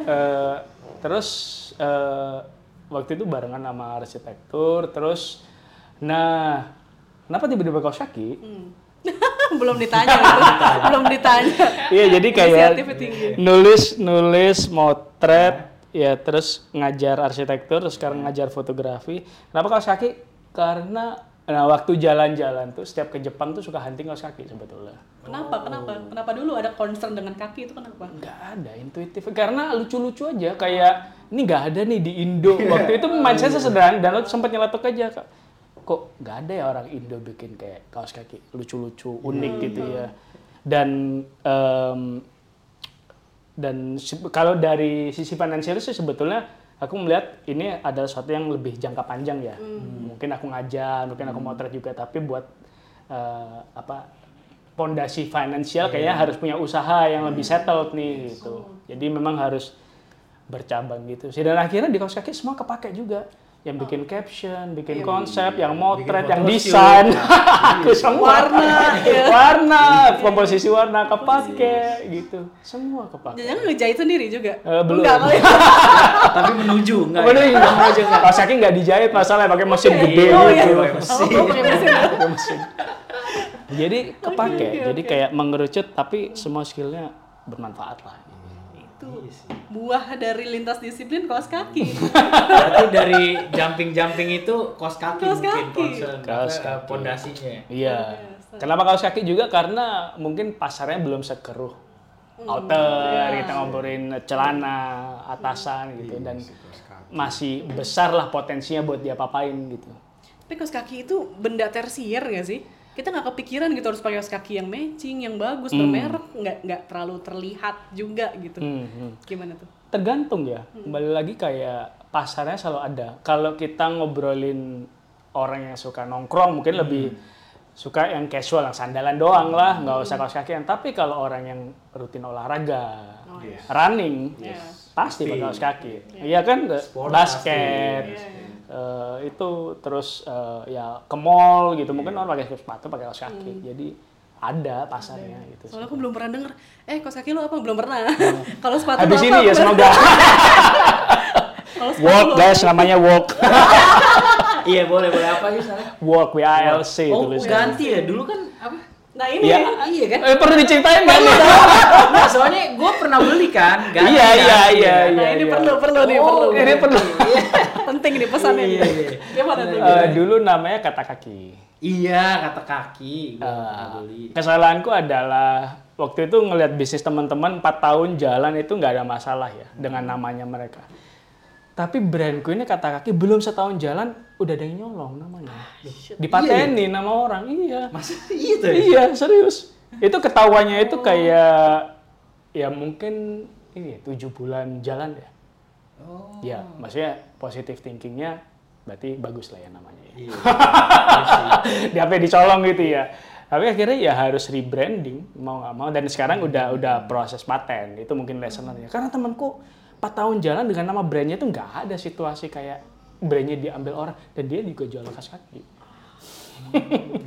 Eh, terus eh, waktu itu barengan sama arsitektur, terus nah kenapa tiba-tiba kaos kaki? belum ditanya belum ditanya. Iya jadi kayak nulis nulis motret ya terus ngajar arsitektur terus sekarang ngajar fotografi. Kenapa kaos kaki? Karena nah waktu jalan-jalan tuh setiap ke Jepang tuh suka hunting kaos kaki sebetulnya. Kenapa? Kenapa? Kenapa dulu ada concern dengan kaki itu kenapa? Nggak ada intuitif karena lucu-lucu aja kayak ini nggak ada nih di Indo. Waktu itu mindset sederhana dan lo sempat nyeletuk aja kak. Kok nggak ada ya orang Indo bikin kayak kaos kaki lucu-lucu unik gitu ya. Dan em, dan kalau dari sisi finansial sih sebetulnya aku melihat ini adalah sesuatu yang lebih jangka panjang ya. Mungkin aku ngajar, mungkin aku motret juga, tapi buat eh, apa pondasi finansial kayaknya harus punya usaha yang lebih settled nih gitu. Jadi memang harus bercabang gitu. sih. Dan akhirnya di kaos kaki semua kepake juga. Yang bikin caption, bikin konsep, yang motret, yang desain, aku semua. Warna, ya. warna, komposisi warna kepake gitu. Semua kepake. Jangan ngejahit sendiri juga. Eh, belum. Enggak. Tapi menuju enggak? Bener, ya? menuju enggak. Nggak dijahit masalah pakai mesin gede Oh iya. gitu. pakai mesin. Oh, pakai mesin. Pakai mesin. Jadi kepake, jadi kayak mengerucut tapi semua skillnya bermanfaat lah. Itu buah dari lintas disiplin kaos kaki. Berarti dari jumping-jumping itu kos kaki Kaos mungkin kaki. concern Kaos apa, kaki. pondasinya. Iya. Kenapa kaos kaki juga? Karena mungkin pasarnya belum sekeruh outer, kita ngobrolin celana, atasan gitu dan masih besar lah potensinya buat dia papain gitu. Tapi kaos kaki itu benda tersier nggak sih? Kita nggak kepikiran gitu harus pakai kaos kaki yang matching, yang bagus, bermerek, nggak nggak terlalu terlihat juga gitu. Hmm, hmm. Gimana tuh? Tergantung ya. Kembali lagi kayak pasarnya selalu ada. Kalau kita ngobrolin orang yang suka nongkrong mungkin lebih suka yang casual, yang sandalan doang lah, nggak usah kaos kakian. Tapi kalau orang yang rutin olahraga, running, pasti pakai kaos kaki. Iya kan, basket, eh, itu terus eh, ya ke mall gitu. Mungkin orang pakai sepatu, pakai kaos kaki. Jadi ada pasarnya gitu. Soalnya aku belum pernah denger, eh kaos kaki lo apa? Belum pernah. Kalau sepatu Habis ini apa? ya semoga walk guys namanya walk. Iya boleh boleh apa ya salah? Walk W A L C Oh ganti ya dulu kan apa? Nah ini Iya. Iya kan? Eh, perlu diceritain kan? Nah, soalnya gue pernah beli kan. ganti Iya, kan? iya, iya, Nah iya. ini iya. perlu perlu nih Oh, perlu. Ini perlu. Penting nih pesannya. Iya, iya, iya. Gimana tuh? Eh, dulu namanya kata kaki. Iya kata kaki. Eh, beli. kesalahanku adalah waktu itu ngelihat bisnis teman-teman 4 tahun jalan itu nggak ada masalah ya dengan namanya mereka. Tapi brandku ini kata kaki belum setahun jalan udah ada yang nyolong namanya. Dipatenin nama orang. Iya. Masa iya tuh? Iya, serius. Itu ketahuannya itu kayak ya mungkin ini tujuh bulan jalan ya. Oh. Ya, maksudnya positive thinkingnya berarti bagus lah ya namanya ya. Iya. Di apa dicolong gitu ya. Tapi akhirnya ya harus rebranding mau nggak mau dan sekarang udah udah proses paten itu mungkin lesson learned-nya. Karena temanku 4 tahun jalan dengan nama brandnya itu nggak ada situasi kayak brandnya diambil orang dan dia juga jual kaos kaki.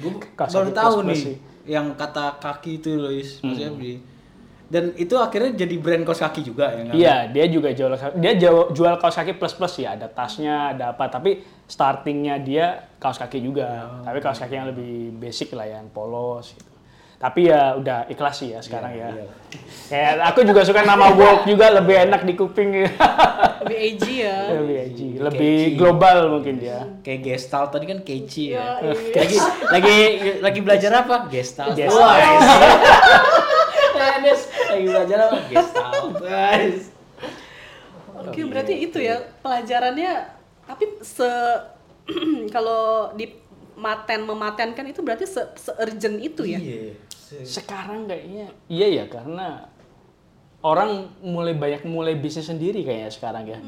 Gue baru tahu nih sih. yang kata kaki itu loh, Is. Maksudnya beli. Dan itu akhirnya jadi brand kaos kaki juga ya? nggak? Iya, dia juga jual dia jual, jual kaos kaki plus plus ya, ada tasnya, ada apa. Tapi startingnya dia kaos kaki juga. Tapi kaos kaki yang lebih basic lah, yang polos. Gitu. Tapi ya udah ikhlas sih ya sekarang ya. Kayak aku juga suka nama walk juga lebih enak di kuping. Lebih edgy ya. lebih edgy, lebih global mungkin dia. Kayak gestalt tadi kan keci ya. iya. lagi lagi lagi belajar apa? Gestalt. Gestalt. Yes. lagi belajar apa? Gestalt. Guys. Oke, berarti itu ya pelajarannya tapi se kalau di maten mematenkan itu berarti se, urgent itu ya. Iya. Sekarang kayaknya. Iya ya karena orang mulai banyak mulai bisnis sendiri kayaknya sekarang ya.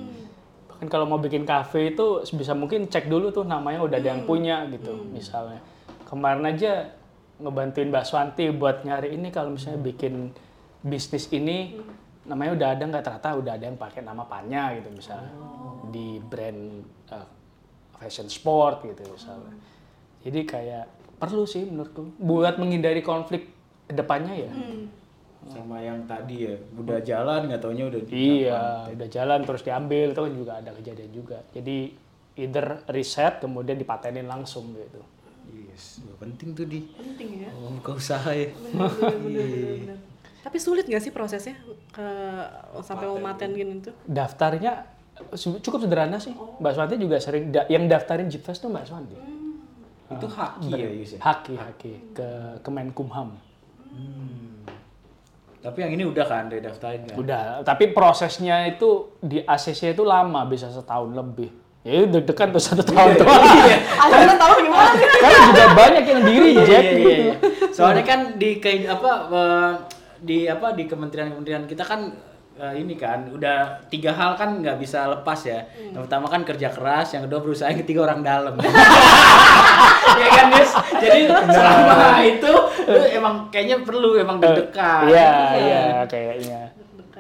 Bahkan kalau mau bikin kafe itu sebisa mungkin cek dulu tuh namanya udah ada yang punya gitu misalnya. Kemarin aja ngebantuin Mbak Swanti buat nyari ini kalau misalnya bikin bisnis ini namanya udah ada nggak? Ternyata udah ada yang pakai nama Panya gitu misalnya. Di brand uh, fashion sport gitu misalnya. Jadi kayak perlu sih menurutku. Buat menghindari konflik ke depannya ya. Sama yang tadi ya, udah jalan nggak taunya udah di Iya, udah jalan terus diambil itu kan juga ada kejadian juga. Jadi either riset kemudian dipatenin langsung gitu. Yes, penting tuh di Penting ya. oh, buka usaha ya. Bener-bener. Tapi sulit nggak sih prosesnya ke sampai mematen gini tuh? Daftarnya cukup sederhana sih. Mbak Swanti juga sering da- yang daftarin Jipfest tuh Mbak Swanti. Itu haki ya Yus ya. Haki haki ke Kemenkumham. Tapi yang ini udah kan udah daftarin kan. Udah, tapi prosesnya itu di ACC itu lama bisa setahun lebih. Ya deg-degan tuh satu tahun tuh. Akhirnya tahu gimana? Karena juga banyak yang di reject Iya, iya, gitu. iya. Soalnya kan di kayak apa eh, di apa di kementerian-kementerian kita kan eh, ini kan udah tiga hal kan nggak bisa lepas ya. Hmm. Yang pertama kan kerja keras, yang kedua berusaha, yang ketiga orang dalam. ya kan Yes? Jadi selama itu lu emang kayaknya perlu emang deg-degan. Iya, iya kayaknya.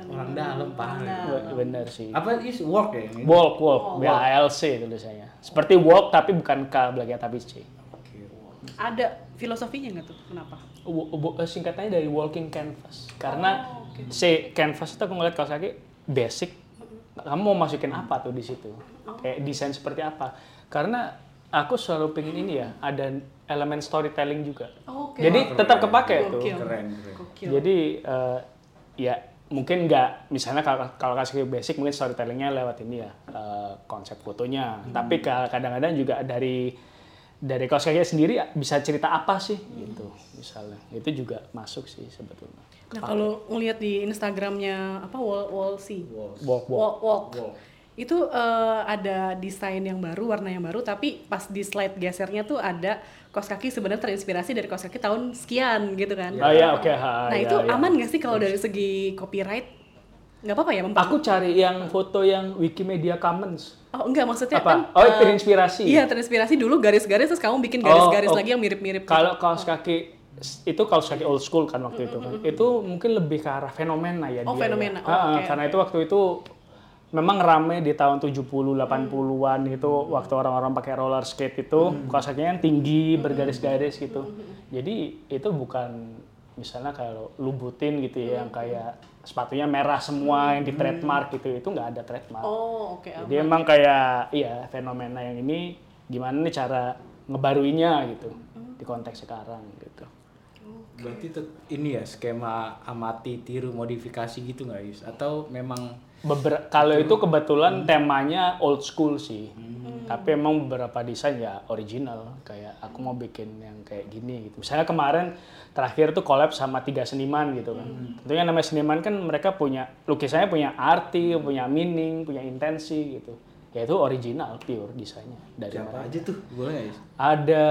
Orang dalam parah. Bener sih. Apa is work ya? ini? Walk, walk, BALC tulisannya. Seperti walk tapi bukan K belakangnya tapi C. Oke, walk. Ada filosofinya nggak tuh? Kenapa? W- eh, singkatannya dari walking canvas. Karena C canvas itu aku ngeliat kaos kaki basic. Kamu mau masukin apa tuh di situ? Kayak desain seperti apa? Karena aku selalu pengen ini ya, ada elemen storytelling juga. Oke. Jadi tetap kepake tuh. Gokil. Keren, keren. Gokil. Jadi eh, ya mungkin nggak misalnya kalau kalau kasih basic mungkin storytellingnya lewat ini ya eh, konsep fotonya. Tapi ka- kadang-kadang juga dari dari kaos kaki sendiri bisa cerita apa sih gitu misalnya itu juga masuk sih sebetulnya. Nah kalau ngelihat di Instagramnya apa wall wall see Walk walk. walk, walk. itu eh, ada desain yang baru warna yang baru tapi pas di slide gesernya tuh ada kaos kaki sebenarnya terinspirasi dari kaos kaki tahun sekian gitu kan Oh ya oke. ha, nah ya, itu ya. aman nggak sih kalau dari segi copyright nggak apa-apa ya mempa- Aku cari yang foto yang Wikimedia Commons. oh enggak maksudnya Apa? kan Oh, eh, terinspirasi. iya terinspirasi dulu garis-garis terus kamu bikin garis-garis Oh, oh. lagi yang mirip-mirip Kalau kaos kaki itu kaos kaki old school kan waktu itu kan. Itu mungkin lebih ke arah fenomena ya Oh, dia. fenomena. ya. Oh, oke. Karena itu waktu itu memang rame di tahun 70 80-an itu waktu orang-orang pakai roller skate itu kaos kakinya yang tinggi bergaris-garis gitu. Jadi itu bukan misalnya kalau lubutin gitu ya yang kayak sepatunya merah semua yang di trademark gitu itu nggak ada trademark. oh oke Jadi emang kayak iya fenomena yang ini gimana nih cara ngebaruinya gitu di konteks sekarang gitu. Berarti tet- ini ya skema amati tiru modifikasi gitu nggak Yus? Atau memang Beber kalau itu kebetulan temanya old school sih. Tapi emang beberapa desain ya original kayak aku mau bikin yang kayak gini gitu. Misalnya kemarin terakhir tuh collab sama tiga seniman gitu kan. Tentunya namanya seniman kan mereka punya lukisannya punya arti, punya meaning, punya intensi gitu. Ya itu original pure desainnya dari mereka. siapa aja tuh? Boleh Yus? Ada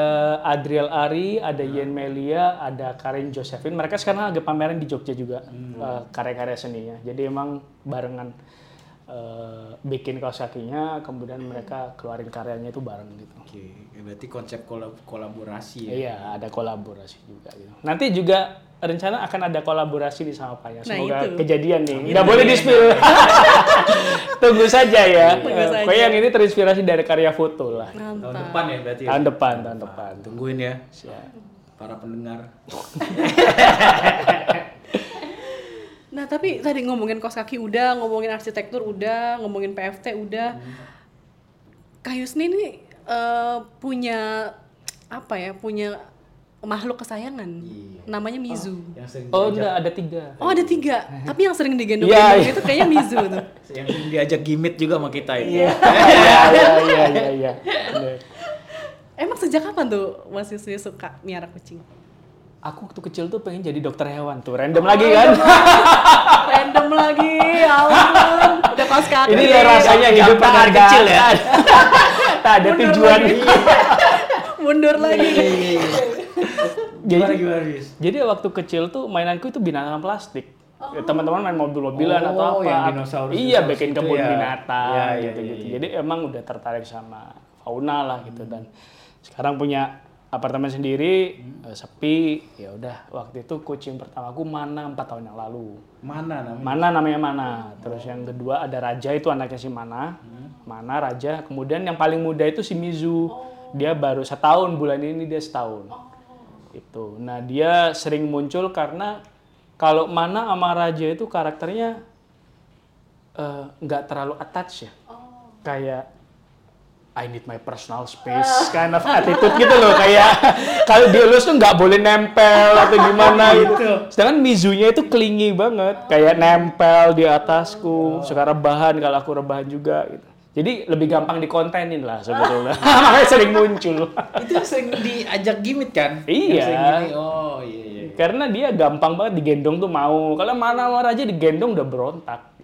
Adriel Ari, ada Yen Melia, ada Karin Josephine. Mereka sekarang lagi pameran di Jogja juga eh, karya-karya seninya. Jadi emang barengan eh, bikin kaos kakinya, kemudian mereka keluarin karyanya itu bareng gitu. Oke, berarti konsep kolab- kolaborasi ya. Iya, ada kolaborasi juga gitu. Nanti juga rencana akan ada kolaborasi di sama Paya. Nah, Semoga itu. kejadian nih. Nggak boleh di-spill. Tunggu saja ya. Tunggu saja. Pokoknya yang ini terinspirasi dari karya foto lah. Tahun mantap depan ya berarti ya. Tahun depan, tahun depan. Tungguin ya Siap. para pendengar. Nah tapi tadi ngomongin kos kaki udah, ngomongin arsitektur udah, ngomongin PFT udah. Yusni ini eh, punya apa ya? Punya makhluk kesayangan. Iya. Namanya Mizu. Oh, diajak, enggak ada tiga. Oh ada tiga, tapi yang sering Iya, digendong-gendong iya. itu kayaknya Mizu tuh. yang sering diajak gimit juga sama kita itu. Iya, iya, iya, iya, iya. Bener. Emang sejak kapan tuh Mas Yusni suka miara kucing? aku waktu kecil tuh pengen jadi dokter hewan tuh random lagi kan Random lagi, ya ampun. Udah kelas kaki. ini loh rasanya hidup pada kecil ya. tak ada tujuan Mundur lagi. Gimana gimana Riz? jadi waktu kecil tuh mainanku itu binatang plastik Ya, teman-teman main mobil-mobilan Oh, atau apa yang dinosaurus- iya dinosaurus bikin itu kebun ya. binatang iya, gitu iya, gitu iya. jadi emang udah tertarik sama fauna lah gitu dan sekarang punya apartemen sendiri Hmm. eh, sepi ya udah waktu itu kucing pertamaku mana empat tahun yang lalu Mana namanya? Mana namanya Mana. Terus yang kedua ada Raja itu anaknya si Mana. Mana Raja. Kemudian yang paling muda itu si Mizu. Dia baru setahun bulan ini dia setahun. Itu. Nah dia sering muncul karena kalau Mana sama Raja itu karakternya eh, nggak terlalu attach ya. Kayak I need my personal space kind of attitude gitu loh kayak kalau dielus tuh nggak boleh nempel atau gimana gitu. Sedangkan Mizunya itu clingy banget, kayak nempel di atasku, suka rebahan kalau aku rebahan juga gitu. Jadi lebih gampang dikontenin lah sebetulnya. Makanya sering muncul. itu sering diajak gimmick kan? Iya. Gini, oh iya iya. Karena dia gampang banget digendong tuh mau. Kalau mana mau aja digendong udah berontak.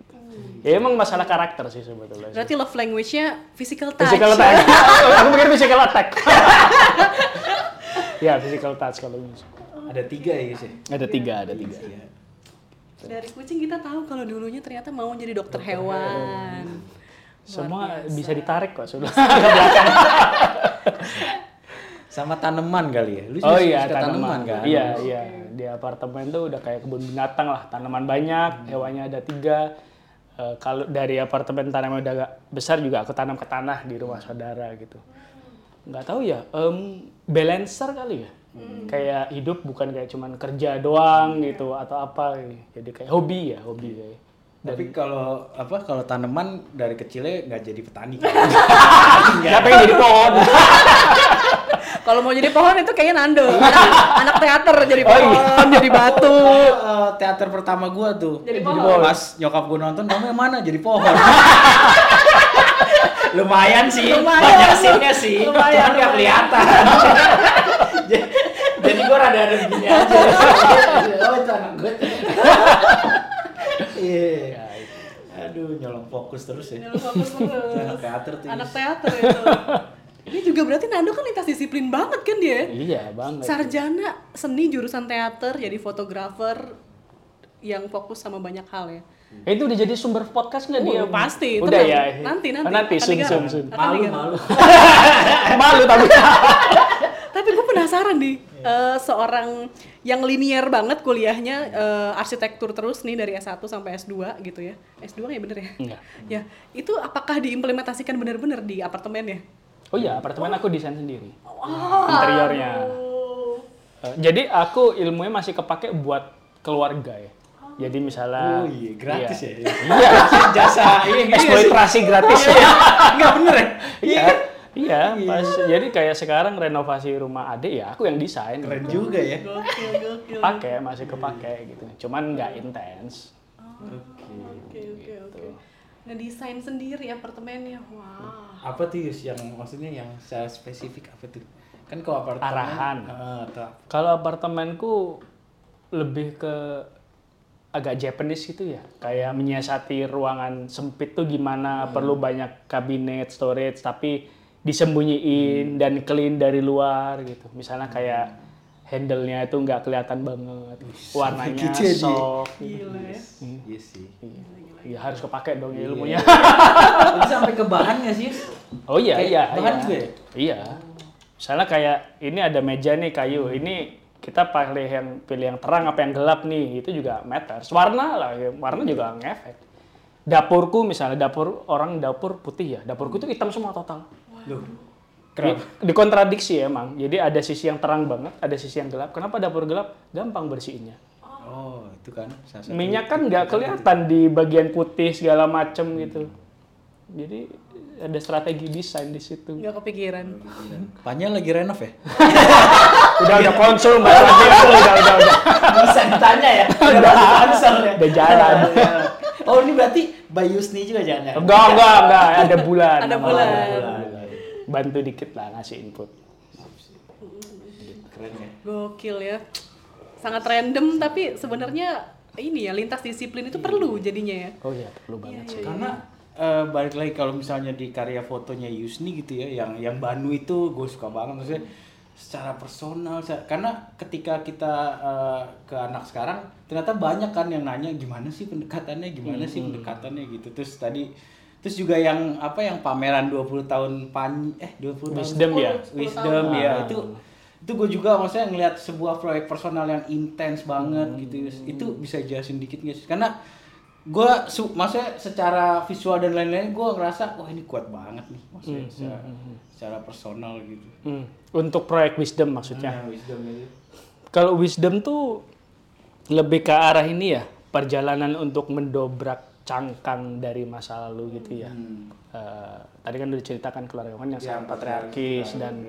Ya emang masalah karakter sih sebetulnya. Berarti love language-nya physical touch. Physical attack. aku mikir physical attack. ya physical touch kalau bisa. Ada tiga ya guys ya? Ada tiga, ada tiga. Iya. Dari kucing kita tahu kalau dulunya ternyata mau jadi dokter hewan. Semua bisa ditarik kok sudah. Sama tanaman kali ya? Lu oh juga iya suka tanaman kan? Iya iya di apartemen tuh udah kayak kebun binatang lah tanaman banyak hewannya ada tiga. Eh, kalau dari apartemen tanaman udah agak besar juga aku tanam ke tanah di rumah saudara gitu. Nggak tahu ya, em, balancer kali ya. Kayak hidup bukan kayak cuman kerja doang gitu atau apa. Jadi kayak hobi ya hobi kayak. Tapi kalau apa kalau tanaman dari kecilnya nggak jadi petani. Nggak pengen jadi pohon. Kalau mau jadi pohon itu kayaknya Nando. Anak, anak teater jadi Oh, pohon, iya. jadi batu. Eh, teater pertama gua tuh. Jadi Jadi pohon. Pas nyokap gua nonton, namanya mana? Jadi pohon. Lumayan sih, Lumayan. banyak scene-nya sih, Lumayan, cuman nggak kelihatan. Jadi- gua rada ada begini aja. oh itu anak gue. Iya. Aduh, nyolong fokus terus ya. Nyolong fokus terus. Anak teater tuh. Anak teater itu. Ini juga berarti Nando kan lintas disiplin banget kan dia? iya banget. Sarjana seni jurusan teater, jadi fotografer yang fokus sama banyak hal ya. Eh, itu udah jadi sumber podcast nggak dia? Oh, pasti, Udah tenang. ya. Nanti, nanti. Nanti sun sun sun. Malu, malu. Malu tapi. Tapi gue penasaran nih, eh, seorang yang linier banget kuliahnya eh, arsitektur terus nih dari S1 sampai S2 gitu ya. S2 ya bener ya? Enggak. Ya, itu apakah diimplementasikan bener-bener di apartemennya? Oh iya, apartemen aku desain sendiri. Interiornya. Eh, jadi aku ilmunya masih kepake buat keluarga ya. Jadi misalnya Oh iya, gratis ya. Iya, Jasa, iya ya sih. eksploitasi gratis ya. Enggak bener ya? Iya. Iya, pas jadi kayak sekarang renovasi rumah adik ya aku yang desain. Keren juga ya. Gokil, gokil. Pakai masih kepake gitu. Cuman nggak intens. Oke, oke, oke. Ngedesain sendiri apartemennya. Wah. Apa tuh Yus yang maksudnya yang secara spesifik apa tuh? Kan kalau apartemen Arahan. Apa? Kalau apartemenku lebih ke agak Japanese gitu ya, kayak menyiasati ruangan sempit tuh gimana, perlu banyak kabinet, storage, tapi disembunyiin dan clean dari luar gitu. Misalnya kayak handle-nya itu nggak kelihatan banget, warnanya gitu soft. Gila ya. Iya sih. Ya harus kepake dong ilmunya. Itu sampai ke bahan nggak sih? Oh iya Kayak iya. bahan iya. juga ya? Iya. Misalnya kayak ini ada meja nih kayu, ini kita pilih yang pilih yang terang apa yang gelap nih, itu juga matters. Warna lah, ya. warna juga ngefek. Dapurku misalnya dapur orang dapur putih ya, dapurku itu hitam semua total. Loh. Di, dikontradiksi emang. Jadi ada sisi yang terang banget, ada sisi yang gelap. Kenapa dapur gelap? Gampang bersihinnya. Oh, itu kan satu. Minyak kan nggak kelihatan di bagian putih segala macem gitu. Jadi ada strategi desain di situ. Nggak kepikiran. Panya lagi renov ya? udah udah konsul mbak udah udah udah Bisa ditanya ya? Udah konsol ya? udah jalan Oh, ini berarti Bayusni juga jangan enggak enggak enggak ada bulan Ada bulan. bulan. Bantu dikit lah ngasih input Keren ya. Gokil ya. sangat random tapi sebenarnya ini ya lintas disiplin itu perlu jadinya ya. Oh iya, perlu banget sih. Karena eh, balik lagi kalau misalnya di karya fotonya Yusni gitu ya, yang yang Banu itu gue suka banget maksudnya secara personal sa- karena ketika kita eh, ke anak sekarang ternyata banyak kan yang nanya gimana sih pendekatannya gimana sih pendekatannya gitu terus tadi terus juga yang apa yang pameran 20 tahun pan eh 20 tahun Wisdom ya? wisdom ya. itu itu gue juga maksudnya ngelihat sebuah proyek personal yang intens banget gitu itu bisa jelasin dikit sih karena gue su maksudnya secara visual dan lain-lain gue ngerasa wah ini kuat banget nih maksudnya secara, secara personal gitu. Hmm. Untuk proyek wisdom maksudnya. Nah, wisdom itu Kalau wisdom tuh lebih ke arah ini ya, perjalanan untuk mendobrak cangkang dari masa lalu gitu ya. Eh, tadi kan udah diceritakan keluarga kan yang sangat patriarkis dan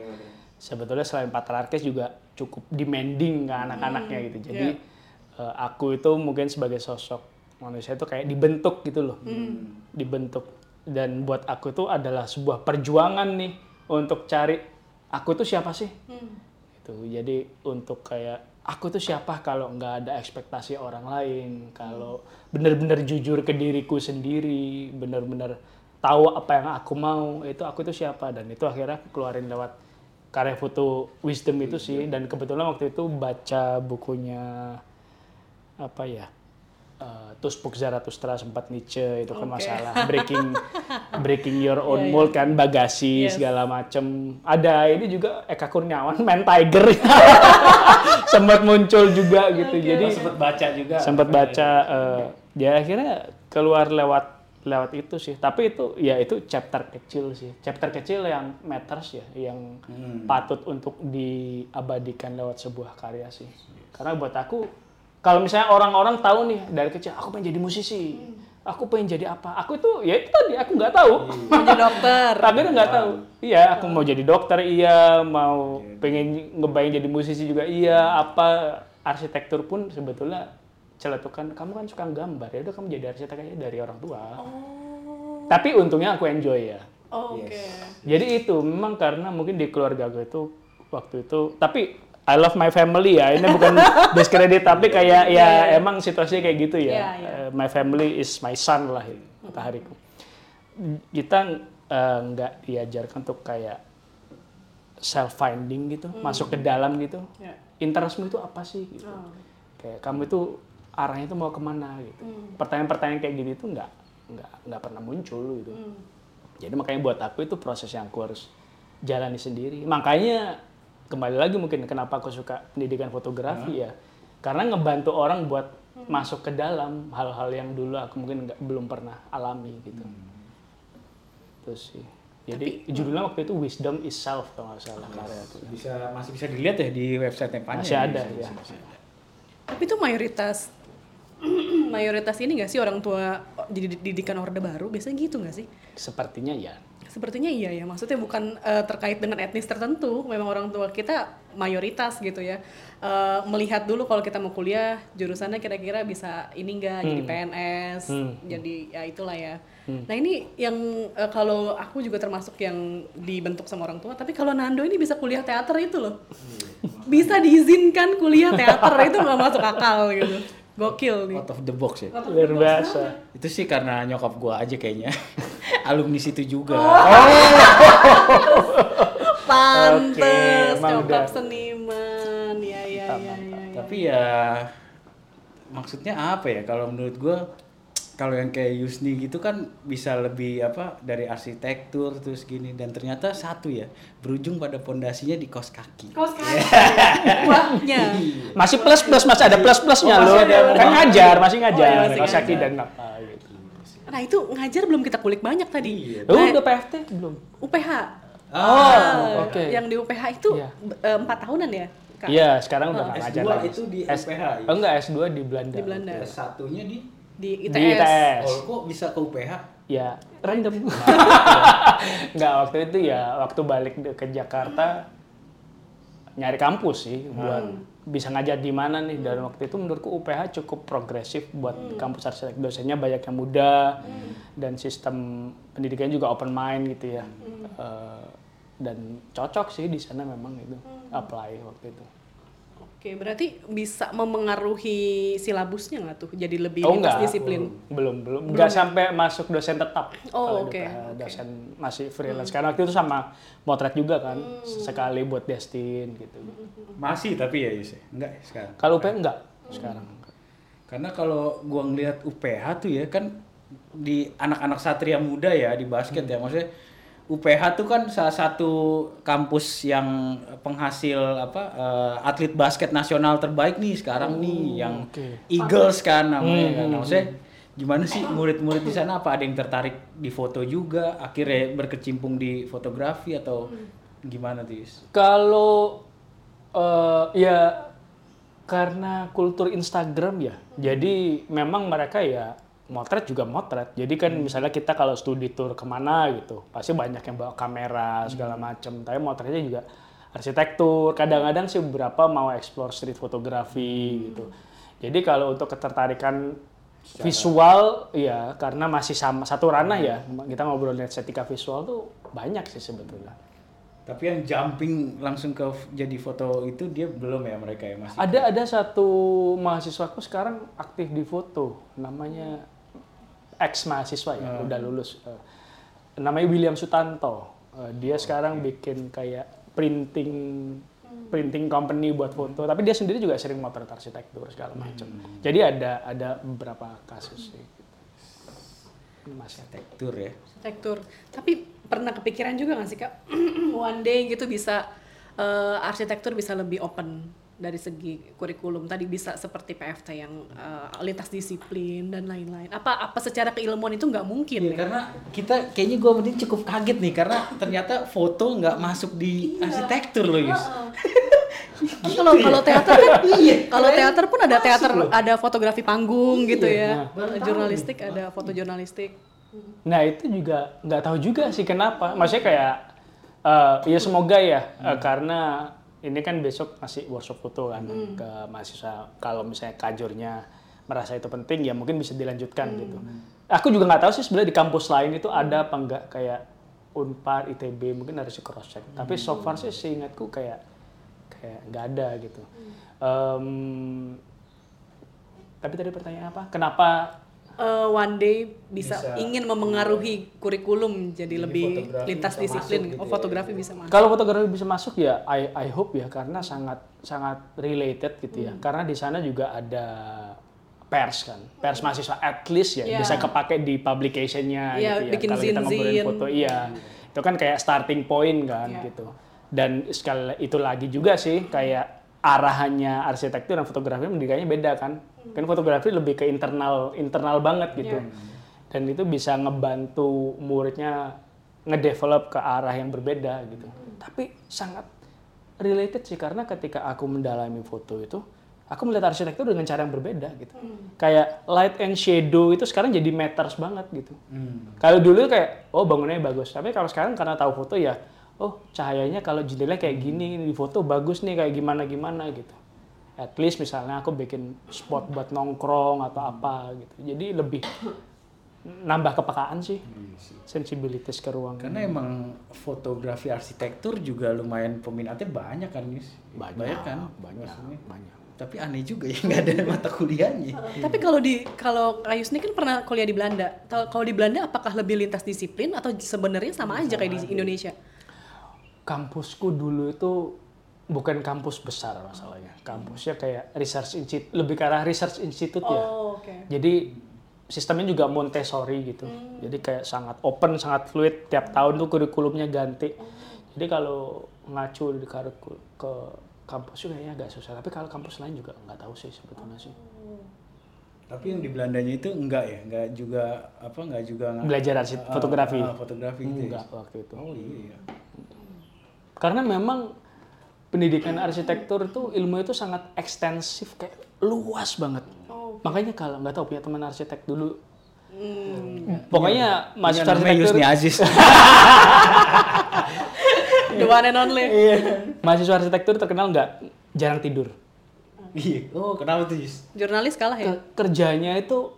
sebetulnya selain patriarkis juga cukup demanding ke anak-anaknya gitu. Jadi eh, aku itu mungkin sebagai sosok manusia itu kayak dibentuk gitu loh, dibentuk. Dan buat aku itu adalah sebuah perjuangan nih untuk cari aku itu siapa sih? itu jadi untuk kayak aku tuh siapa kalau nggak ada ekspektasi orang lain? Kalau benar-benar jujur ke diriku sendiri benar-benar tahu apa yang aku mau itu aku tuh siapa? Dan itu akhirnya aku keluarin lewat karya foto wisdom itu sih. Dan kebetulan waktu itu baca bukunya apa ya uh, Tuspuk Zarathustra sempat Nietzsche itu kan masalah. Breaking breaking your own mold kan bagasi Yes. segala macem. Ada ini juga Eka Kurniawan main Tiger. Sempat muncul juga gitu. Jadi sempat baca juga. Sempat baca eh, ya akhirnya keluar lewat lewat itu sih. Tapi itu ya itu chapter kecil sih. Chapter kecil yang matters ya yang patut untuk diabadikan lewat sebuah karya sih. Karena buat aku kalau misalnya orang-orang tahu nih dari kecil aku pengen jadi musisi. Aku pengen jadi apa? Aku itu ya itu tadi aku nggak tahu. Jadi dokter. akhirnya nggak tahu. Iya. Aku mau jadi dokter iya. Mau pengen ngebayang jadi musisi juga iya. Apa arsitektur pun sebetulnya celetukan kamu kan suka gambar. Ya udah kamu jadi arsitek aja dari orang tua. Tapi untungnya aku enjoy ya. Oke. jadi itu memang karena mungkin di keluarga gue itu waktu itu tapi I love my family ya. Ini bukan diskredit tapi kayak ya emang situasinya kayak gitu ya. Iya, iya. Eh, my family is my son lah itu matahariku. Kita eh, nggak diajarkan untuk kayak self finding gitu masuk ke dalam gitu. Ya. interestmu itu apa sih gitu? Kayak kamu itu arahnya itu mau ke mana gitu. Pertanyaan-pertanyaan kayak gini itu nggak nggak nggak pernah muncul gitu. Jadi makanya buat aku itu proses yang aku harus jalani sendiri. Makanya kembali lagi mungkin kenapa aku suka pendidikan fotografi ya. Karena ngebantu orang buat masuk ke dalam hal-hal yang dulu aku mungkin nggak belum pernah alami gitu. Terus sih. Jadi judulnya waktu itu wisdom is self kalau nggak salah karya itu bisa masih bisa dilihat ya di website Panya masih ya? ada Bisa, ya. bisa, bisa. Tapi itu mayoritas mayoritas ini nggak sih orang tua jadi didikan orde baru? Biasanya gitu nggak sih? sepertinya ya Sepertinya iya ya, maksudnya bukan eh, terkait dengan etnis tertentu, memang orang tua kita mayoritas gitu ya. Eh, melihat dulu kalau kita mau kuliah, jurusannya kira-kira bisa ini enggak, jadi PNS, jadi ya itulah ya. Nah ini yang eh, kalau aku juga termasuk yang dibentuk sama orang tua, tapi kalau Nando ini bisa kuliah teater itu loh. bisa diizinkan kuliah teater, itu nggak masuk akal gitu. Gokil nih. out of the box ya? Luar biasa. Itu sih karena nyokap gua aja kayaknya. Alumni situ juga. Pantes, emang nyokap seniman, ya ya ya ya. tapi ya maksudnya apa ya? Kalau menurut gua kalau yang kayak Yusni gitu kan bisa lebih apa dari arsitektur terus gini dan ternyata satu ya berujung pada pondasinya di kos kaki Kos kaki, buahnya. masih plus plus masih ada plus plusnya Oh, loh ada. kan ngajar masih ngajar Oh, iya, masih kaos kaki dan apa gitu Nah itu ngajar belum kita kulik banyak tadi. Iya. oh Nah, udah PFT belum UPH. Oh, oke. Yang di UPH itu Iya. eh, empat tahunan ya, iya sekarang udah nggak ngajar S2 lagi itu di S- UPH, ya? oh enggak S2 di Belanda Di Belanda. S satunya di Di ITS. di ITS oh kok bisa ke UPH ya random. Nggak waktu itu ya waktu balik ke Jakarta nyari kampus sih buat bisa ngajar di mana nih. Dan waktu itu menurutku UPH cukup progresif buat kampus arsitek. Dosennya banyak yang muda dan sistem pendidikannya juga open mind gitu ya. Eh, dan cocok sih di sana memang itu apply waktu itu Oke, berarti bisa memengaruhi silabusnya nggak tuh? Jadi lebih Oh lintas enggak, disiplin. belum belum nggak sampai masuk dosen tetap. Oh, oke, oke. Dosen masih freelance. Karena waktu itu sama motret juga kan, Hmm. sekali buat Destin gitu. Masih tapi ya Yus ya? Enggak ya sekarang. Kalau UP enggak sekarang. Karena kalau gua ngelihat UPH tuh ya kan di anak-anak satria muda ya di basket ya maksudnya UPH tuh kan salah satu kampus yang penghasil apa eh, atlet basket nasional terbaik nih sekarang nih yang oke. Eagles kan namanya kan. Nah, Maksudnya gimana sih murid-murid di sana apa ada yang tertarik di foto juga akhirnya berkecimpung di fotografi atau gimana tuh Yus? Kalau eh, ya karena kultur Instagram ya, jadi memang mereka ya motret juga motret. Jadi kan misalnya kita kalau studi tour ke mana gitu, pasti banyak yang bawa kamera segala macem. Tapi motretnya juga arsitektur. Kadang-kadang sih beberapa mau explore street fotografi gitu. Jadi kalau untuk ketertarikan visual, ya karena masih sama satu ranah ya, kita ngobrolin estetika visual tuh banyak sih sebetulnya. Tapi yang jumping langsung ke jadi foto itu dia belum ya mereka ya masih. Ada ada satu mahasiswaku sekarang aktif di foto, namanya ex mahasiswa ya, udah lulus. Eh, namanya William Sutanto. Eh, dia sekarang bikin kayak printing printing company buat foto, tapi dia sendiri juga sering motret arsitektur segala macam. Jadi ada ada beberapa kasus sih. Mas arsitektur ya. Arsitektur. Tapi pernah kepikiran juga nggak sih kak, one day gitu bisa eh, arsitektur bisa lebih open dari segi kurikulum tadi bisa seperti PFT yang eh, lintas disiplin dan lain-lain. Apa apa secara keilmuan itu nggak mungkin Iya ya? karena kita kayaknya gue mending cukup kaget nih karena ternyata foto nggak masuk di arsitektur loh Yus. Kan kalau kalau teater kan kalau teater pun ada teater ada fotografi panggung gitu ya. Jurnalistik ada foto jurnalistik. Nah itu juga nggak tahu juga sih kenapa. Maksudnya kayak eh, ya semoga ya eh, karena ini kan besok masih workshop foto kan ke mahasiswa. Kalau misalnya kajurnya merasa itu penting ya mungkin bisa dilanjutkan gitu. Aku juga nggak tahu sih sebenarnya di kampus lain itu ada apa enggak kayak Unpar, ITB mungkin harus di cross check. Tapi so far sih seingatku kayak kayak nggak ada gitu. Em, tapi tadi pertanyaan apa? Kenapa Eh, one day bisa, Bisa. ingin memengaruhi kurikulum jadi, lebih fotografi lintas disiplin. gitu oh, ya. fotografi bisa masuk. Kalau fotografi bisa masuk ya, I, I hope ya karena sangat sangat related gitu ya. Karena di sana juga ada pers kan, pers mahasiswa at least ya Iya. bisa kepake di publicationnya Iya, gitu ya. bikin Kalau kita ngobrolin foto, iya itu kan kayak starting point kan Iya. gitu. Dan sekali itu lagi juga sih kayak arahannya arsitektur dan fotografi mendirikannya beda kan. Kan fotografi lebih ke internal internal banget gitu. Dan itu bisa ngebantu muridnya ngedevelop ke arah yang berbeda gitu. Tapi sangat related sih karena ketika aku mendalami foto itu, aku melihat arsitektur dengan cara yang berbeda gitu. Kayak light and shadow itu sekarang jadi matters banget gitu. Kalau dulu kayak oh bangunannya bagus, tapi kalau sekarang karena tahu foto ya, oh cahayanya kalau jendela kayak gini di foto bagus nih kayak gimana gimana gitu. At least misalnya aku bikin spot buat nongkrong atau apa gitu. Jadi lebih nambah kepekaan sih, sensibilitas ke ruang. Karena emang fotografi arsitektur juga lumayan peminatnya banyak kan Yus. Banyak, kan? banyak, maksudnya. banyak. Tapi aneh juga ya nggak ada mata kuliahnya. Tapi kalau di kalau Kayus ini kan pernah kuliah di Belanda. Kalau di Belanda apakah lebih lintas disiplin atau sebenarnya sama aja kayak di Indonesia? kampusku dulu itu bukan kampus besar masalahnya. Kampusnya kayak research institute, lebih ke arah research institute ya. Oh, oke. Jadi sistemnya juga Montessori gitu. Jadi kayak sangat open, sangat fluid. Tiap tahun tuh kurikulumnya ganti. Jadi kalau ngacu di karikul- ke kampus juga kayaknya agak susah. Tapi kalau kampus lain juga nggak tahu sih sebetulnya sih. Tapi yang di Belandanya itu enggak ya, enggak juga apa enggak juga nggak- Belajar arsit- Ah, fotografi. ah, fotografi gitu. ya? Enggak waktu itu. Oh iya. Karena memang pendidikan arsitektur itu ilmu itu sangat ekstensif kayak luas banget. Makanya kalau nggak tahu punya teman arsitek dulu. Pokoknya Mas mahasiswa namanya arsitektur, Yusni Aziz. The one and only. Iya. mahasiswa arsitektur terkenal nggak jarang tidur. Iya. Oh, kenapa tuh, Yus? Jurnalis kalah ya? Ke- kerjanya itu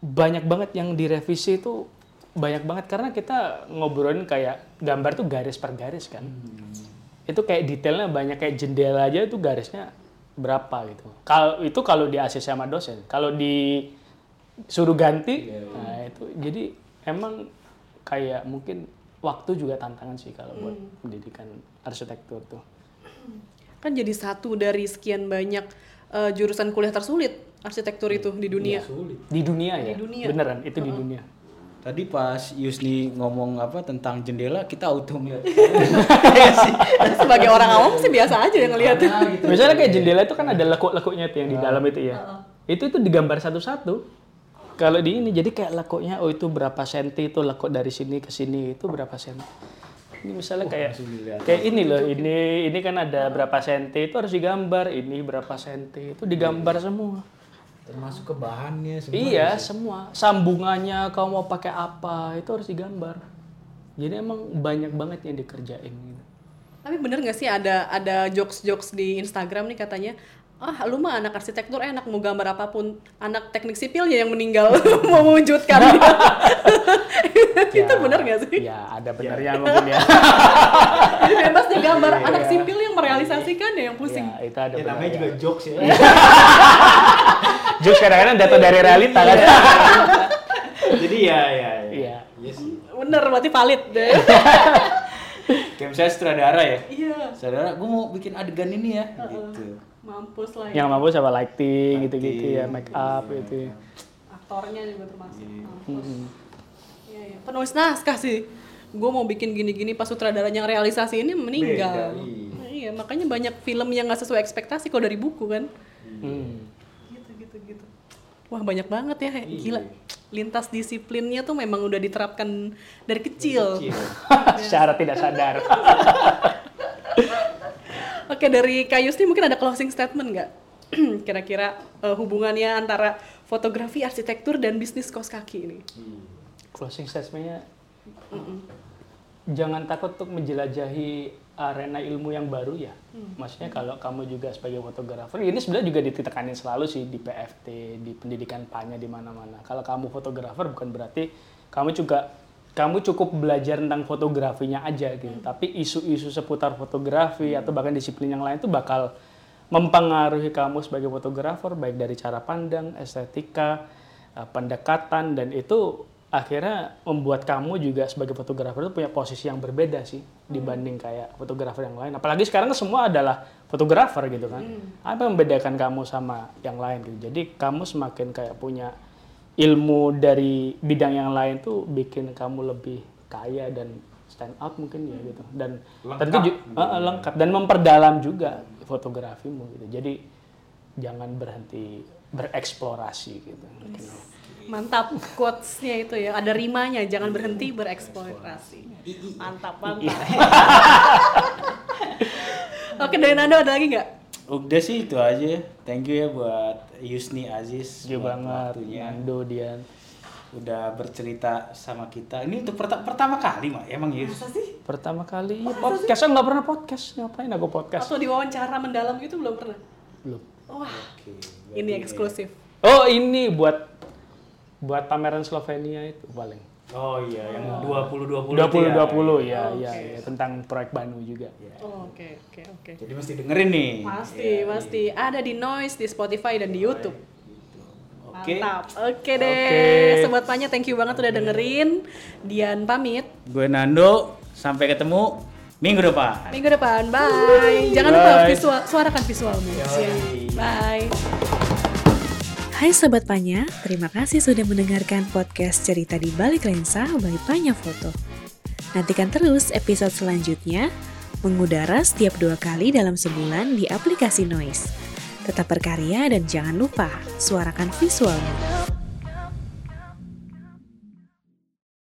banyak banget yang direvisi itu banyak banget karena kita ngobrolin kayak gambar tuh garis per garis kan. Itu kayak detailnya banyak kayak jendela aja itu garisnya berapa gitu. Kalau itu kalau di ACC sama dosen. Kalau di suruh ganti, nah itu jadi emang kayak mungkin waktu juga tantangan sih kalau buat pendidikan arsitektur tuh. Kan jadi satu dari sekian banyak eh, jurusan kuliah tersulit arsitektur itu di dunia. Di dunia ya, Di dunia. beneran itu di dunia. Tadi pas Yusni ngomong apa tentang jendela, kita auto ngeliat. Sebagai orang awam sih biasa aja yang ngeliat. Misalnya kayak jendela itu kan ada lekuk-lekuknya tuh yang di dalam itu ya. Itu itu digambar satu-satu. Kalau di ini jadi kayak lekuknya oh itu berapa senti itu lekuk dari sini ke sini itu berapa senti. Ini misalnya kayak kayak ini loh, ini ini kan ada berapa senti itu harus digambar, ini berapa senti itu digambar semua. Termasuk ke bahannya semua. Iya, semua. Sambungannya kamu mau pakai apa itu harus digambar. Jadi emang banyak banget yang dikerjain gitu. Tapi bener nggak sih ada ada jokes-jokes di Instagram nih katanya ah lu mah anak arsitektur enak mau gambar apa pun anak teknik sipilnya yang meninggal mau mewujudkan itu bener nggak sih Ya, ada benernya mungkin ya. jadi bebas gambar anak sipil yang merealisasikan ya yang pusing ya, itu ada Ya namanya juga jokes ya. Jokes kadang-kadang jatuh dari realita kan. Jadi ya ya. ya. Iya. Iya sih. bener berarti valid deh Kayak misalnya sutradara ya. iya Sutradara, gue mau bikin adegan ini ya. Gitu. mampus lah ya. Yang mampu sama lighting gitu-gitu ya, make up gitu. ya. aktornya juga termasuk Iya. mampus Iya, iya. penulis naskah sih gue mau bikin gini-gini pas sutradaranya realisasi ini meninggal Beda, iya makanya banyak film yang nggak sesuai ekspektasi kalau dari buku kan Hmm. Wah banyak banget ya gila. Lintas disiplinnya tuh memang udah diterapkan dari kecil, Secara tidak sadar. oke dari Kayus nih mungkin ada closing statement nggak? Kira-kira eh, hubungannya antara fotografi arsitektur dan bisnis kos kaki ini? Closing statementnya jangan takut untuk menjelajahi arena ilmu yang baru ya. Maksudnya kalau kamu juga sebagai fotografer, ini sebenarnya juga ditekanin selalu sih di PFT, di pendidikan PANYA di mana-mana. Kalau kamu fotografer bukan berarti kamu juga kamu cukup belajar tentang fotografinya aja gitu. Tapi isu-isu seputar fotografi atau bahkan disiplin yang lain itu bakal mempengaruhi kamu sebagai fotografer baik dari cara pandang, estetika, eh, pendekatan dan itu akhirnya membuat kamu juga sebagai fotografer itu punya posisi yang berbeda sih dibanding kayak fotografer yang lain. Apalagi sekarang semua adalah fotografer gitu kan. Apa yang membedakan kamu sama yang lain gitu. Jadi kamu semakin kayak punya ilmu dari bidang yang lain tuh bikin kamu lebih kaya dan stand out mungkin ya gitu. Dan tentu ju- eh, eh, lengkap dan memperdalam juga fotografimu gitu. Jadi jangan berhenti bereksplorasi gitu. Mungkin. Mantap quotes-nya itu ya. Ada rimanya, jangan berhenti bereksplorasi. Mantap, mantap. Oke, dari Nando ada lagi nggak? Udah sih itu aja. Thank you ya buat Yusni Aziz. Buat banget, waktunya. Nando, Dian. Udah bercerita sama kita. Ini untuk perta- pertama kali, Mak. Emang ya? Masa sih? Pertama kali ya podcast, saya nggak pernah podcast. Ngapain aku podcast? Atau diwawancara mendalam gitu belum pernah? Belum. Wah, Oke. ini eksklusif. Oh ini buat buat pameran Slovenia itu paling. Oh iya, yang 2020 2020 itu ya, ya, ya, tentang proyek Banu juga. Oh, Oke, oke, oke. Jadi mesti dengerin nih. Pasti, pasti. Ada di Noise, di Spotify, dan di YouTube. Oke. Mantap. Oke deh. Oke. Sobat Panya, thank you banget udah dengerin. Dian pamit. Gue Nando, sampai ketemu minggu depan. Minggu depan. Bye. Jangan lupa Bye. visual, suarakan visualmu. Bye. Hai Sobat Panya, terima kasih sudah mendengarkan podcast cerita di balik lensa by Panya Foto. Nantikan terus episode selanjutnya, mengudara setiap dua kali dalam sebulan di aplikasi Noise. Tetap berkarya dan jangan lupa suarakan visualmu.